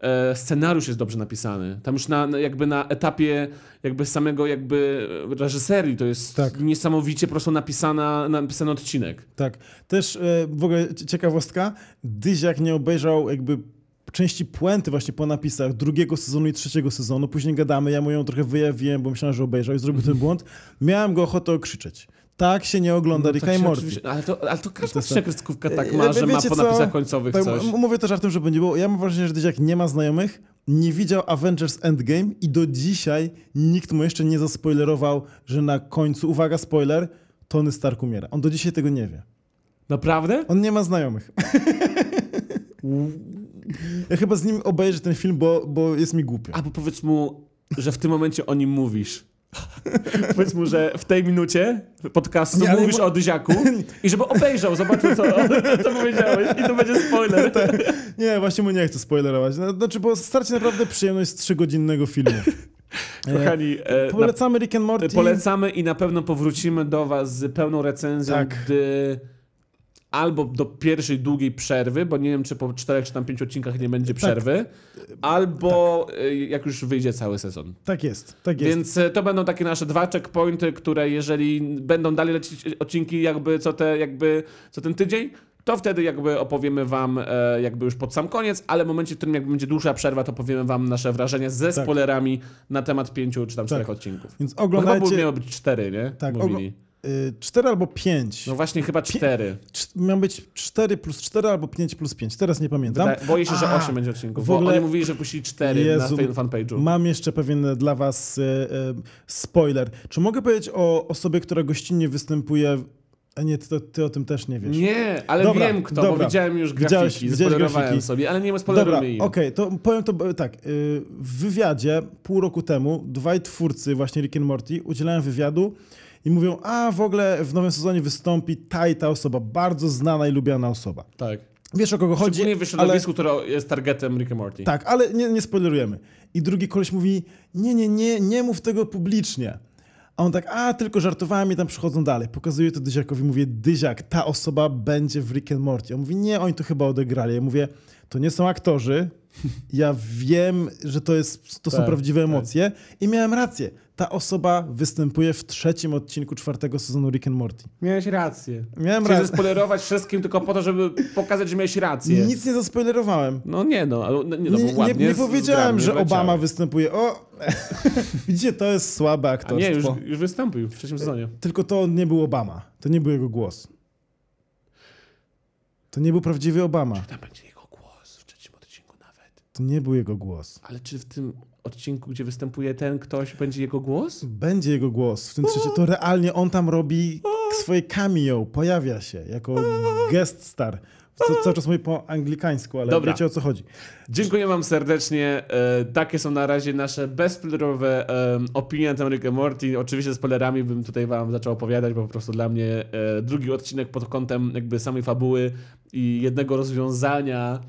e, scenariusz jest dobrze napisany. Tam już na, jakby na etapie jakby samego jakby reżyserii to jest Tak. niesamowicie po prostu napisana, napisany odcinek. Tak. Też e, w ogóle cie- ciekawostka, Dyziak nie obejrzał jakby części puenty właśnie po napisach drugiego sezonu i trzeciego sezonu. Później gadamy, ja mu ją trochę wyjawiłem, bo myślałem, że obejrzał i zrobił ten błąd. Miałem go ochotę okrzyczeć. Tak się nie ogląda Ricka tak i Morty. Ale to, ale to każda To jest- trzecia kreskówka tak E, ma, że ma po napisach końcowych Tak, coś. mówię to żartem, żeby nie było. Ja mam wrażenie, że Dyziak nie ma znajomych, nie widział Avengers Endgame i do dzisiaj nikt mu jeszcze nie zaspoilerował, że na końcu, uwaga, spoiler, Tony Stark umiera. On do dzisiaj tego nie wie. Naprawdę? On nie ma znajomych. Ja chyba z nim obejrzę ten film, bo, bo jest mi głupio. Albo powiedz mu, że w tym momencie o nim mówisz. powiedz mu, że w tej minucie podcastu Nie, mówisz mo- o Dyziaku i żeby obejrzał, zobaczył co, co powiedziałeś i to będzie spoiler. Nie, właśnie mu nie chcę spoilerować. No, Znaczy, bo starcie naprawdę przyjemność z trzygodzinnego filmu. Kochani, e, Polecamy Rick and Morty. polecamy i na pewno powrócimy do was z pełną recenzją, Tak. gdy albo do pierwszej długiej przerwy, bo nie wiem, czy po czterech czy tam pięciu odcinkach nie będzie przerwy, albo e, jak już wyjdzie cały sezon. Tak jest, tak jest. Więc e, to będą takie nasze dwa checkpointy, które jeżeli będą dalej lecieć odcinki jakby co, te, jakby co ten tydzień, to wtedy jakby opowiemy wam e, jakby już pod sam koniec, ale w momencie, w którym jakby będzie dłuższa przerwa, to powiemy wam nasze wrażenia ze Tak. spoilerami na temat pięciu czy tam czterech odcinków. Więc Bo chyba oglądajcie... miało być cztery, nie? Tak, Mówili. Y, cztery albo pięć. No właśnie chyba cztery. Cz- Miał być 4 plus 4 albo 5 plus 5. Teraz nie pamiętam. Wydaje- Boję się, że A, osiem będzie odcinków, w bo ogóle- oni mówili, że puścili cztery Jezu, na fan- fanpage'u. Mam jeszcze pewien dla was e, e, spoiler. Czy mogę powiedzieć o osobie, która gościnnie występuje... A nie, ty, ty o tym też nie wiesz. Nie, ale Dobra, wiem kto, bo dobra. widziałem już grafiki, widziałeś grafiki. sobie, ale nie ma Dobra, spoilerujmy im. okej, to powiem to tak. y, W wywiadzie pół roku temu dwaj twórcy, właśnie Rick and Morty, udzielają wywiadu i mówią, a w ogóle w nowym sezonie wystąpi ta i ta osoba, bardzo znana i lubiana osoba. Tak. Wiesz o kogo chodzi, Szczególnie w ale... środowisku, które jest targetem Rick Morty. Tak, ale nie, nie spoilerujemy. I drugi koleś mówi, nie, nie, nie, nie mów tego publicznie. A on tak, a tylko żartowałem i tam przychodzą dalej. Pokazuję to Dyziakowi, mówię, Dyziak, ta osoba będzie w Rick and Morty. On mówi, nie, oni to chyba odegrali. Ja mówię, to nie są aktorzy. Ja wiem, że to, jest, to są Tak, prawdziwe tak. emocje i miałem rację. Ta osoba występuje w trzecim odcinku czwartego sezonu Rick and Morty. Miałeś rację. Miałem Chciałem rację. zaspoilerować wszystkim tylko po to, żeby pokazać, że miałeś rację. Nic nie zaspoilerowałem. No nie no, ale no, nie, no, Nie, bo nie, powiedziałem, że Obama występuje. O! Widzicie, to jest słabe A aktorstwo. nie, już, już wystąpił w trzecim sezonie. Tylko to nie był Obama. To nie był jego głos. To nie był prawdziwy Obama. Tam będzie jego głos w trzecim odcinku nawet. To nie był jego głos. Ale czy w tym odcinku, gdzie występuje ten ktoś, będzie jego głos? Będzie jego głos. W tym trzecim to realnie on tam robi swoje cameo. Pojawia się jako guest star. Co, cały czas mówię po anglikańsku, ale Dobra. wiecie o co chodzi. Dziękuję wam serdecznie. E, takie są na razie nasze bezspoilerowe e, opinie na temat Rick Morty. Oczywiście z spoilerami bym tutaj wam zaczął opowiadać, bo po prostu dla mnie e, drugi odcinek pod kątem jakby samej fabuły i jednego rozwiązania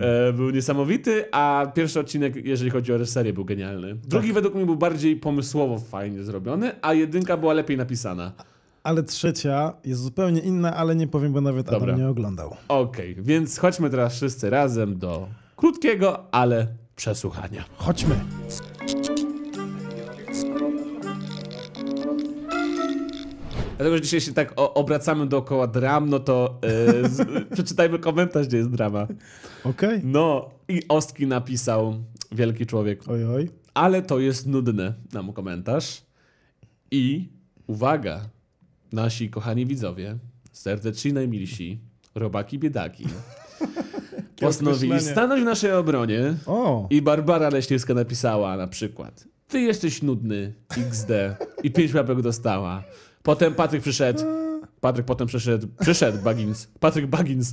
e, był niesamowity, a pierwszy odcinek, jeżeli chodzi o reżyserię, był genialny. Drugi według mnie był bardziej pomysłowo fajnie zrobiony, a jedynka była lepiej napisana. Ale trzecia jest zupełnie inna, ale nie powiem, bo nawet Dobra. Adam nie oglądał. Okej, więc chodźmy teraz wszyscy razem do krótkiego, ale przesłuchania. Chodźmy. Dlatego, że dzisiaj się tak o, obracamy dookoła dram, no to e, z, przeczytajmy komentarz, gdzie jest drama. Okej. No i Ostki napisał, wielki człowiek, Oj, oj. ale to jest nudne, nam komentarz. I uwaga, nasi kochani widzowie, serdeczni najmilsi, robaki biedaki, postanowili stanąć w naszej obronie O! i Barbara Leśniewska napisała na przykład Ty jesteś nudny, XD i pięć łapek dostała. Potem Patryk przyszedł. Patryk potem przyszedł. Przyszedł Baggins. Patryk Baggins.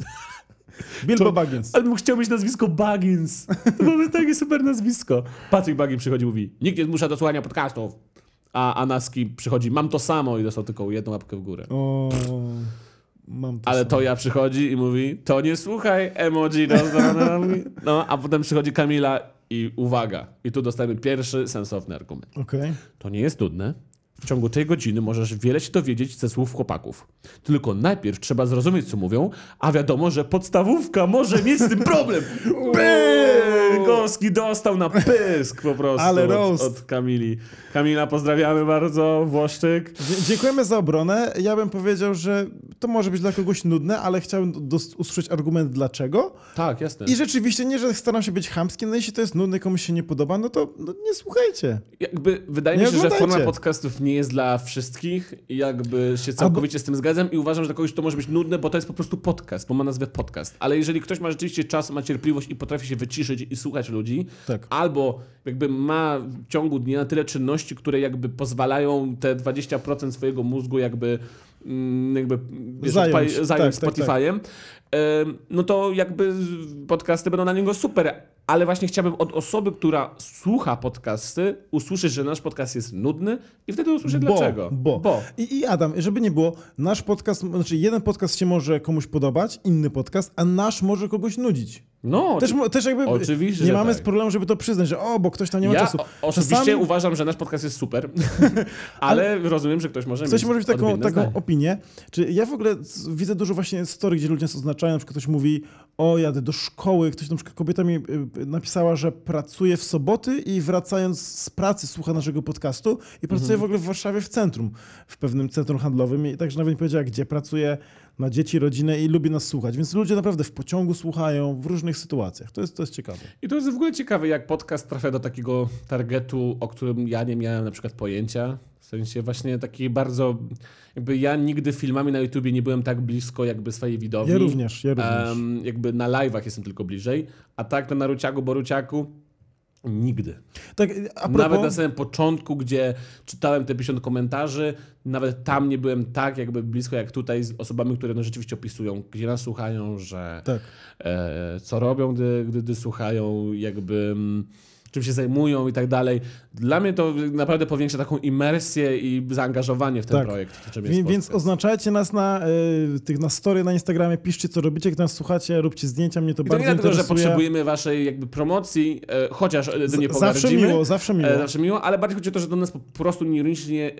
Bilbo To- Baggins. Ale bym chciał mieć nazwisko Baggins. To byłoby takie super nazwisko. Patryk Baggins przychodzi i mówi Nikt nie zmusza do słuchania podcastów. A Anaski przychodzi Mam to samo i dostał tylko jedną łapkę w górę. O, mam to Ale samo. to ja przychodzi i mówi, to nie słuchaj emoji. No, no, no, no. no a potem przychodzi Kamila i uwaga. I tu dostajemy pierwszy sensowny argument. Okej. To nie jest nudne. W ciągu tej godziny możesz wiele się dowiedzieć ze słów chłopaków. Tylko najpierw trzeba zrozumieć, co mówią, a wiadomo, że podstawówka może mieć z tym problem. Pyk! Goski dostał na pysk po prostu Ale od, roast. od Kamili. Kamila, pozdrawiamy bardzo. Włoszczyk. Dzie- Dziękujemy za obronę. Ja bym powiedział, że to może być dla kogoś nudne, ale chciałbym dos- usłyszeć argument dlaczego. Tak, jasne. I rzeczywiście nie, że staram się być chamski, no jeśli to jest nudne, komuś się nie podoba, no to no, nie słuchajcie. Jakby wydaje Nie mi się, że oglądajcie. forma podcastów nie jest dla wszystkich i jakby się całkowicie z tym zgadzam i uważam, że dla kogoś to może być nudne, bo to jest po prostu podcast, bo ma nazwę podcast. Ale jeżeli ktoś ma rzeczywiście czas, ma cierpliwość i potrafi się wyciszyć i słuchać ludzi, Tak. albo jakby ma w ciągu dnia tyle czynności, które jakby pozwalają te 20% swojego mózgu jakby mm, jakby wiesz, Zająć. zająć Tak, tak, tak. Spotify'em, em, no to jakby podcasty będą na niego super. Ale właśnie chciałbym od osoby, która słucha podcasty, usłyszeć, że nasz podcast jest nudny i wtedy usłyszę dlaczego. Bo. Bo. I, I Adam, żeby nie było, nasz podcast, znaczy jeden podcast się może komuś podobać, inny podcast, a nasz może kogoś nudzić. No, Też, mo- też jakby Oczywiście, nie mamy tak. problemu, żeby to przyznać, że o, bo ktoś tam nie ma ja czasu. o- osobiście Czasami uważam, że nasz podcast jest super, ale rozumiem, że ktoś może Ktoś mieć może mieć taką, taką zdanie. opinię. Czy ja w ogóle widzę dużo właśnie story, gdzie ludzie nas oznaczają, na przykład ktoś mówi, o jadę do szkoły, ktoś na przykład kobieta mi y, y, napisała, że pracuje w soboty i wracając z pracy słucha naszego podcastu i pracuje Mhm. w ogóle w Warszawie w centrum, w pewnym centrum handlowym i także nawet nie powiedziała, gdzie pracuje, ma dzieci, rodzinę i lubi nas słuchać. Więc ludzie naprawdę w pociągu słuchają, w różnych sytuacjach. To jest, to jest ciekawe. I to jest w ogóle ciekawe, jak podcast trafia do takiego targetu, o którym ja nie miałem na przykład pojęcia. W sensie właśnie taki bardzo, jakby ja nigdy filmami na YouTubie nie byłem tak blisko jakby swojej widowni. Ja również, ja również. Em, jakby na live'ach jestem tylko bliżej, a tak na Ruciagu, Boruciaku nigdy. Tak, propos... Nawet na samym początku, gdzie czytałem te 50 komentarzy, nawet tam nie byłem tak jakby blisko jak tutaj z osobami, które no rzeczywiście opisują, gdzie nas słuchają, że Tak. e, co robią, gdy, gdy, gdy słuchają, jakby mm, czym się zajmują i tak dalej. Dla mnie to naprawdę powiększa taką imersję i zaangażowanie w ten Tak. projekt. czym jest więc oznaczajcie nas na y, tych na story na Instagramie, piszcie co robicie, jak nas słuchacie, róbcie zdjęcia, mnie to I to bardzo nie dlatego, że potrzebujemy waszej jakby promocji, e, chociaż e, Z- nie zawsze miło, zawsze miło. E, zawsze miło, ale bardziej chodzi o to, że to nas po prostu nieironicznie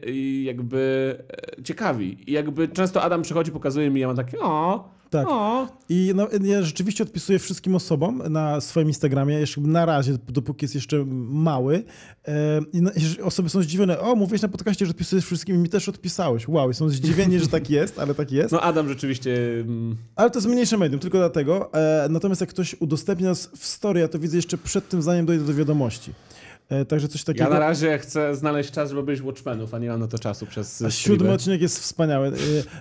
jakby ciekawi. I jakby często Adam przychodzi, pokazuje mi, ja mam takie, o, Tak. O. I no, ja rzeczywiście odpisuję wszystkim osobom na swoim Instagramie, jeszcze na razie, dopóki jest jeszcze mały. E, I no, osoby są zdziwione, o, mówiłeś na podcaście, że odpisujesz wszystkim i mi też odpisałeś. Wow, i są zdziwieni, że tak jest, ale tak jest. No Adam rzeczywiście... mm, Ale to jest mniejsze medium, tylko dlatego. E, natomiast jak ktoś udostępnia nas w story, ja to widzę jeszcze przed tym, zanim dojdę do wiadomości. E, także coś takiego. Ja na razie chcę znaleźć czas, żeby obejrzeć Watchmenów, a nie mam na to czasu przez A streamy. siódmy odcinek jest wspaniały. E,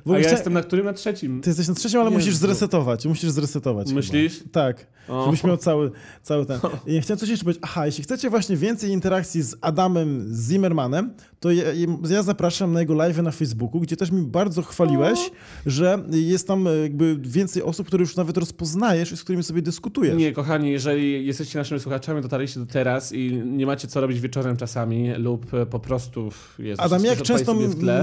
w A ja chcia- jestem na którym? Na trzecim. Ty jesteś na trzecim, ale musisz zresetować. Musisz zresetować. Myślisz? Chyba. Tak. O. Żebyś miał cały, cały ten. I ja chciałem coś jeszcze powiedzieć. Aha, jeśli chcecie właśnie więcej interakcji z Adamem Zimmermanem, to ja, ja zapraszam na jego live na Facebooku, gdzie też mi bardzo chwaliłeś, że jest tam e, jakby więcej osób, które już nawet rozpoznajesz i z którymi sobie dyskutujesz. Nie, kochani, jeżeli jesteście naszymi słuchaczami, dotarliście do teraz i nie macie co robić wieczorem czasami lub e, po prostu jest Adam, jak często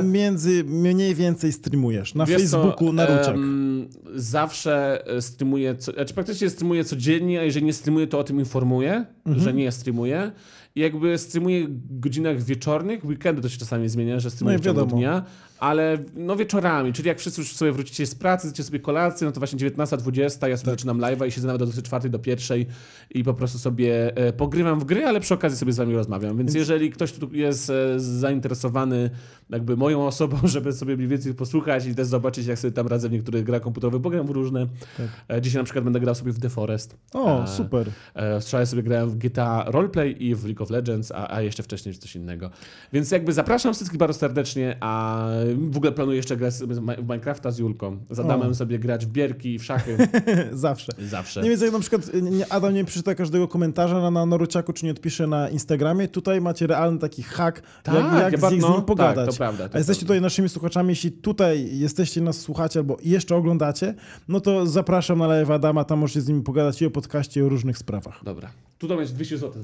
między mniej więcej streamujesz? Na Wiesz co, Facebooku, na Ruczek. em, zawsze e, streamuję, co, znaczy praktycznie streamuję codziennie, a jeżeli nie streamuję, to o tym informuję, Mhm. że nie streamuję. I jakby streamuję w godzinach wieczornych, weekendy to się czasami zmienia, że streamuję No w ciągu dnia, ale no wieczorami, czyli jak wszyscy już sobie wrócicie z pracy, zjecie sobie kolację, no to właśnie 19.20, ja sobie Tak. zaczynam live'a i siedzę nawet do 24 do pierwszej i po prostu sobie e, pogrywam w gry, ale przy okazji sobie z wami rozmawiam. Więc jeżeli ktoś tu jest e, zainteresowany jakby moją osobą, żeby sobie mniej więcej posłuchać i też zobaczyć, jak sobie tam radzę w niektórych grach komputerowych, bo gram w różne. Tak. E, Dzisiaj na przykład będę grał sobie w The Forest. O, e, super. E, Wczoraj sobie grałem w GTA Roleplay i w League of Legends, a, a jeszcze wcześniej coś innego. Więc jakby zapraszam wszystkich bardzo serdecznie, a w ogóle planuję jeszcze grać w Minecrafta z Julką. Z Adamem O. sobie grać w bierki i w szachy. Zawsze. Zawsze. Nie wiem, jak na przykład Adam nie przeczyta każdego komentarza na, na Noruciaku, czy nie odpisze na Instagramie. Tutaj macie realny taki hack, Tak, jak, jak ja z, ba- z no, nim pogadać. tak, to prawda, to A jesteście prawda. tutaj naszymi słuchaczami, jeśli tutaj jesteście nas słuchacie albo jeszcze oglądacie, no to zapraszam na live Adama, tam możecie z nim pogadać i o podcaście, i o różnych sprawach. Dobra. Tu to będzie 200 zł.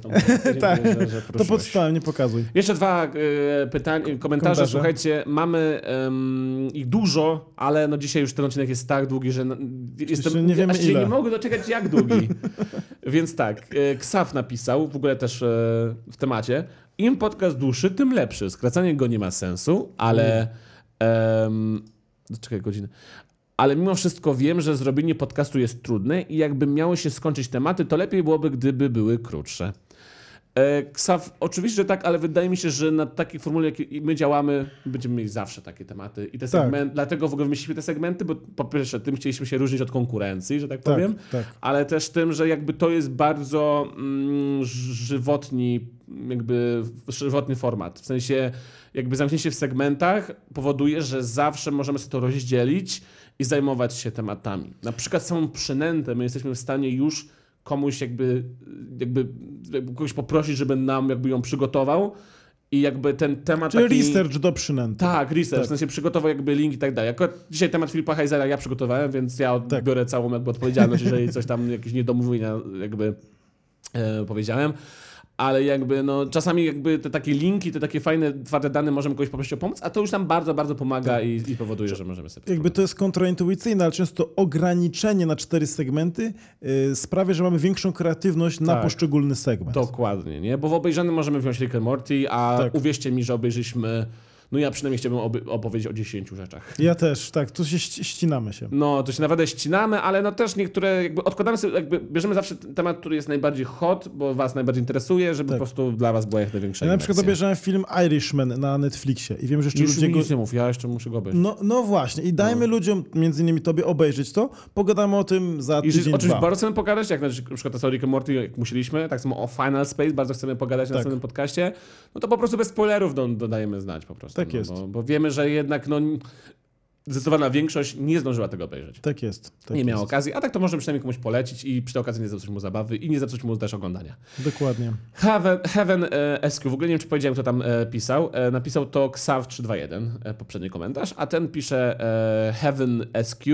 Tak. To podstałem, nie pokazuj. Jeszcze dwa e, pytania, komentarze. Komentarze. Słuchajcie, mamy em, ich dużo, ale no dzisiaj już ten odcinek jest tak długi, że jestem, nie wiemy ile. nie mogę doczekać jak długi. Więc tak, e, Ksaf napisał, w ogóle też e, w temacie, im podcast dłuższy, tym lepszy. Skracanie go nie ma sensu, ale... em, czekaj, godzinę. Ale mimo wszystko wiem, że zrobienie podcastu jest trudne i jakby miały się skończyć tematy, to lepiej byłoby, gdyby były krótsze. E, Ksaw, oczywiście, że tak, ale wydaje mi się, że na takiej formule, jak my działamy, będziemy mieli zawsze takie tematy. I te Tak. segmenty, dlatego w ogóle wymyśliliśmy te segmenty, bo po pierwsze, tym chcieliśmy się różnić od konkurencji, że tak Tak, powiem, tak. ale też tym, że jakby to jest bardzo mm, żywotni, jakby żywotny format. W sensie, jakby zamknięcie w segmentach powoduje, że zawsze możemy sobie to rozdzielić i zajmować się tematami. Na przykład samą przynętę my jesteśmy w stanie już komuś jakby, jakby, jakby kogoś poprosić, żeby nam jakby ją przygotował i jakby ten temat Czyli taki... research do przynęty. Tak, research, Tak. w sensie przygotował jakby link i tak dalej. Akurat dzisiaj temat Filipa Heisera ja przygotowałem, więc ja Tak. odbiorę całą jakby odpowiedzialność, jeżeli coś tam, jakieś niedomówienia jakby e, powiedziałem. Ale jakby no czasami jakby te takie linki, te takie fajne, twarde dane możemy kogoś poprosić o pomoc, a to już nam bardzo, bardzo pomaga i, i powoduje, że możemy sobie Tak. Jakby to jest kontraintuicyjne, ale często ograniczenie na cztery segmenty y, sprawia, że mamy większą kreatywność na Tak. poszczególny segment. Dokładnie, nie? Bo w obejrzanym możemy wziąć Rick and Morty, a Tak. uwierzcie mi, że obejrzeliśmy, no ja przynajmniej chciałbym opowiedzieć o 10 rzeczach. Ja też, tak, tu się ści- ścinamy się. No, to się naprawdę ścinamy, ale no też niektóre, jakby odkładamy sobie, jakby bierzemy zawsze temat, który jest najbardziej hot, bo was najbardziej interesuje, żeby Tak. po prostu dla was była jak największa Ja na przykład obejrzałem film Irishman na Netflixie i wiem, że jeszcze Już ludzie mi go... nic nie mów, ja jeszcze muszę go obejrzeć. No, no właśnie, i dajmy ludziom, między innymi tobie, obejrzeć to. Pogadamy o tym za I tydzień, oczywiście dwa. bardzo chcemy pogadać, jak na przykład o Rick and Morty, jak musieliśmy, tak samo o Final Space, bardzo chcemy pogadać na Tak. następnym podcaście, no to po prostu bez spoilerów do, dodajemy znać po prostu. Tak no, jest. Bo, bo wiemy, że jednak no, zdecydowana większość nie zdążyła tego obejrzeć. Tak jest. Tak nie miała okazji, a tak to możemy przynajmniej komuś polecić i przy tej okazji nie zepsuć mu zabawy i nie zepsuć mu też oglądania. Dokładnie. Heaven, Heaven e, SQ, w ogóle nie wiem, czy powiedziałem, kto tam e, pisał. E, napisał to Xav321, e, poprzedni komentarz, a ten pisze e, Heaven SQ.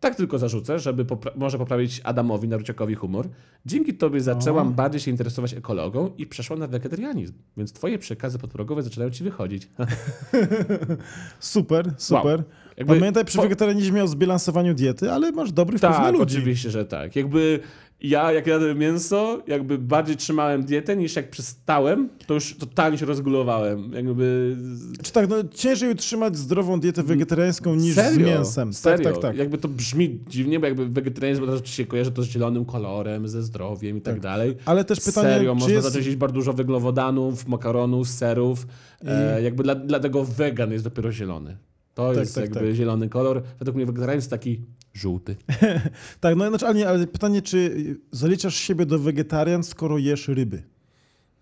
Tak tylko zarzucę, żeby popra- może poprawić Adamowi, Naruciakowi humor. Dzięki tobie zaczęłam O. bardziej się interesować ekologą i przeszłam na wegetarianizm, więc twoje przekazy podprogowe zaczynają ci wychodzić. Super, super. Jakby Pamiętaj przy po- wegetarianizmie o zbilansowaniu diety, ale masz dobry wpływ na Tak, ludzi. oczywiście, że tak. Jakby ja jak jadłem mięso, jakby bardziej trzymałem dietę niż jak przestałem, to już totalnie się rozgulowałem. Jakby... Czy tak, no ciężej utrzymać zdrową dietę wegetariańską niż Serio? z mięsem. Serio? Tak, tak, tak. Jakby to brzmi dziwnie, bo jakby wegetarianizm ci się kojarzy to z zielonym kolorem, ze zdrowiem i tak, dalej. Ale też pytanie, Serio, czy można jest... zacząć jeść bardzo dużo węglowodanów, makaronów, serów. E, jakby dla, dlatego wegan jest dopiero zielony. To Tak, jest tak, jakby tak. zielony kolor. Według mnie wegetarianizm jest taki żółty. Tak, no znaczy, ale, nie, ale pytanie, czy zaliczasz siebie do wegetarian, skoro jesz ryby?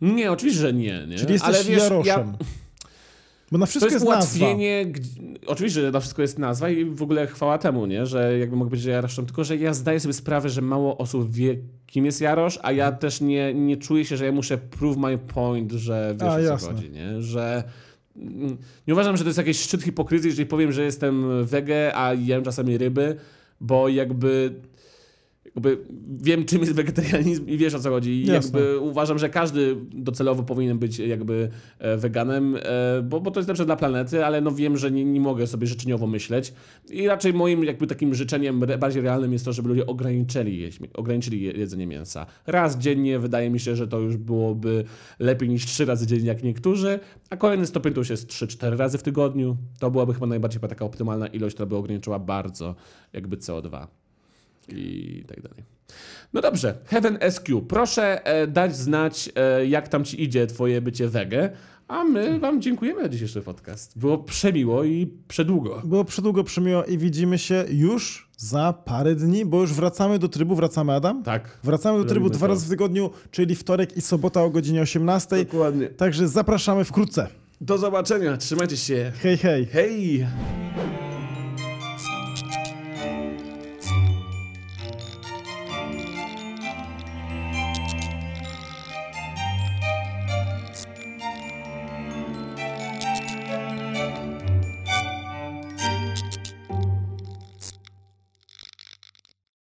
Nie, oczywiście, że nie. nie? Czyli jesteś Ale wiesz, jaroszem. ja, Bo na To wszystko jest jest, nazwa. ułatwienie. gdzie- Oczywiście, że na wszystko jest nazwa i w ogóle chwała temu, nie? że jakby mogę być jaroszem, tylko że ja zdaję sobie sprawę, że mało osób wie, kim jest jarosz, a ja też nie, nie czuję się, że ja muszę prove my point, że wiesz A, o co jasne. chodzi, nie? że nie uważam, że to jest jakiś szczyt hipokryzji, jeżeli powiem, że jestem wege, a jem czasami ryby, bo jakby jakby wiem, czym jest wegetarianizm i wiesz o co chodzi. I jakby uważam, że każdy docelowo powinien być jakby e, weganem, e, bo, bo to jest lepsze dla planety, ale no wiem, że nie, nie mogę sobie życzeniowo myśleć. I raczej moim jakby takim życzeniem bardziej realnym jest to, żeby ludzie ograniczyli, jeść, ograniczyli je- jedzenie mięsa. Raz dziennie wydaje mi się, że to już byłoby lepiej niż trzy razy dziennie jak niektórzy, a kolejny stopień to już jest 3-4 razy w tygodniu. To byłaby chyba najbardziej taka optymalna ilość, która by ograniczyła bardzo jakby CO2 i tak dalej. No dobrze, Heaven SQ, proszę e, dać znać, e, jak tam ci idzie twoje bycie wege, a my wam dziękujemy za dzisiejszy podcast. Było przemiło i przedługo. Było przedługo przemiło i widzimy się już za parę dni, bo już wracamy do trybu. Wracamy, Adam? Tak. Wracamy do trybu dwa to. razy w tygodniu, czyli wtorek i sobota o godzinie 18. Dokładnie. Także zapraszamy wkrótce. Do zobaczenia, trzymajcie się. Hej, hej. Hej!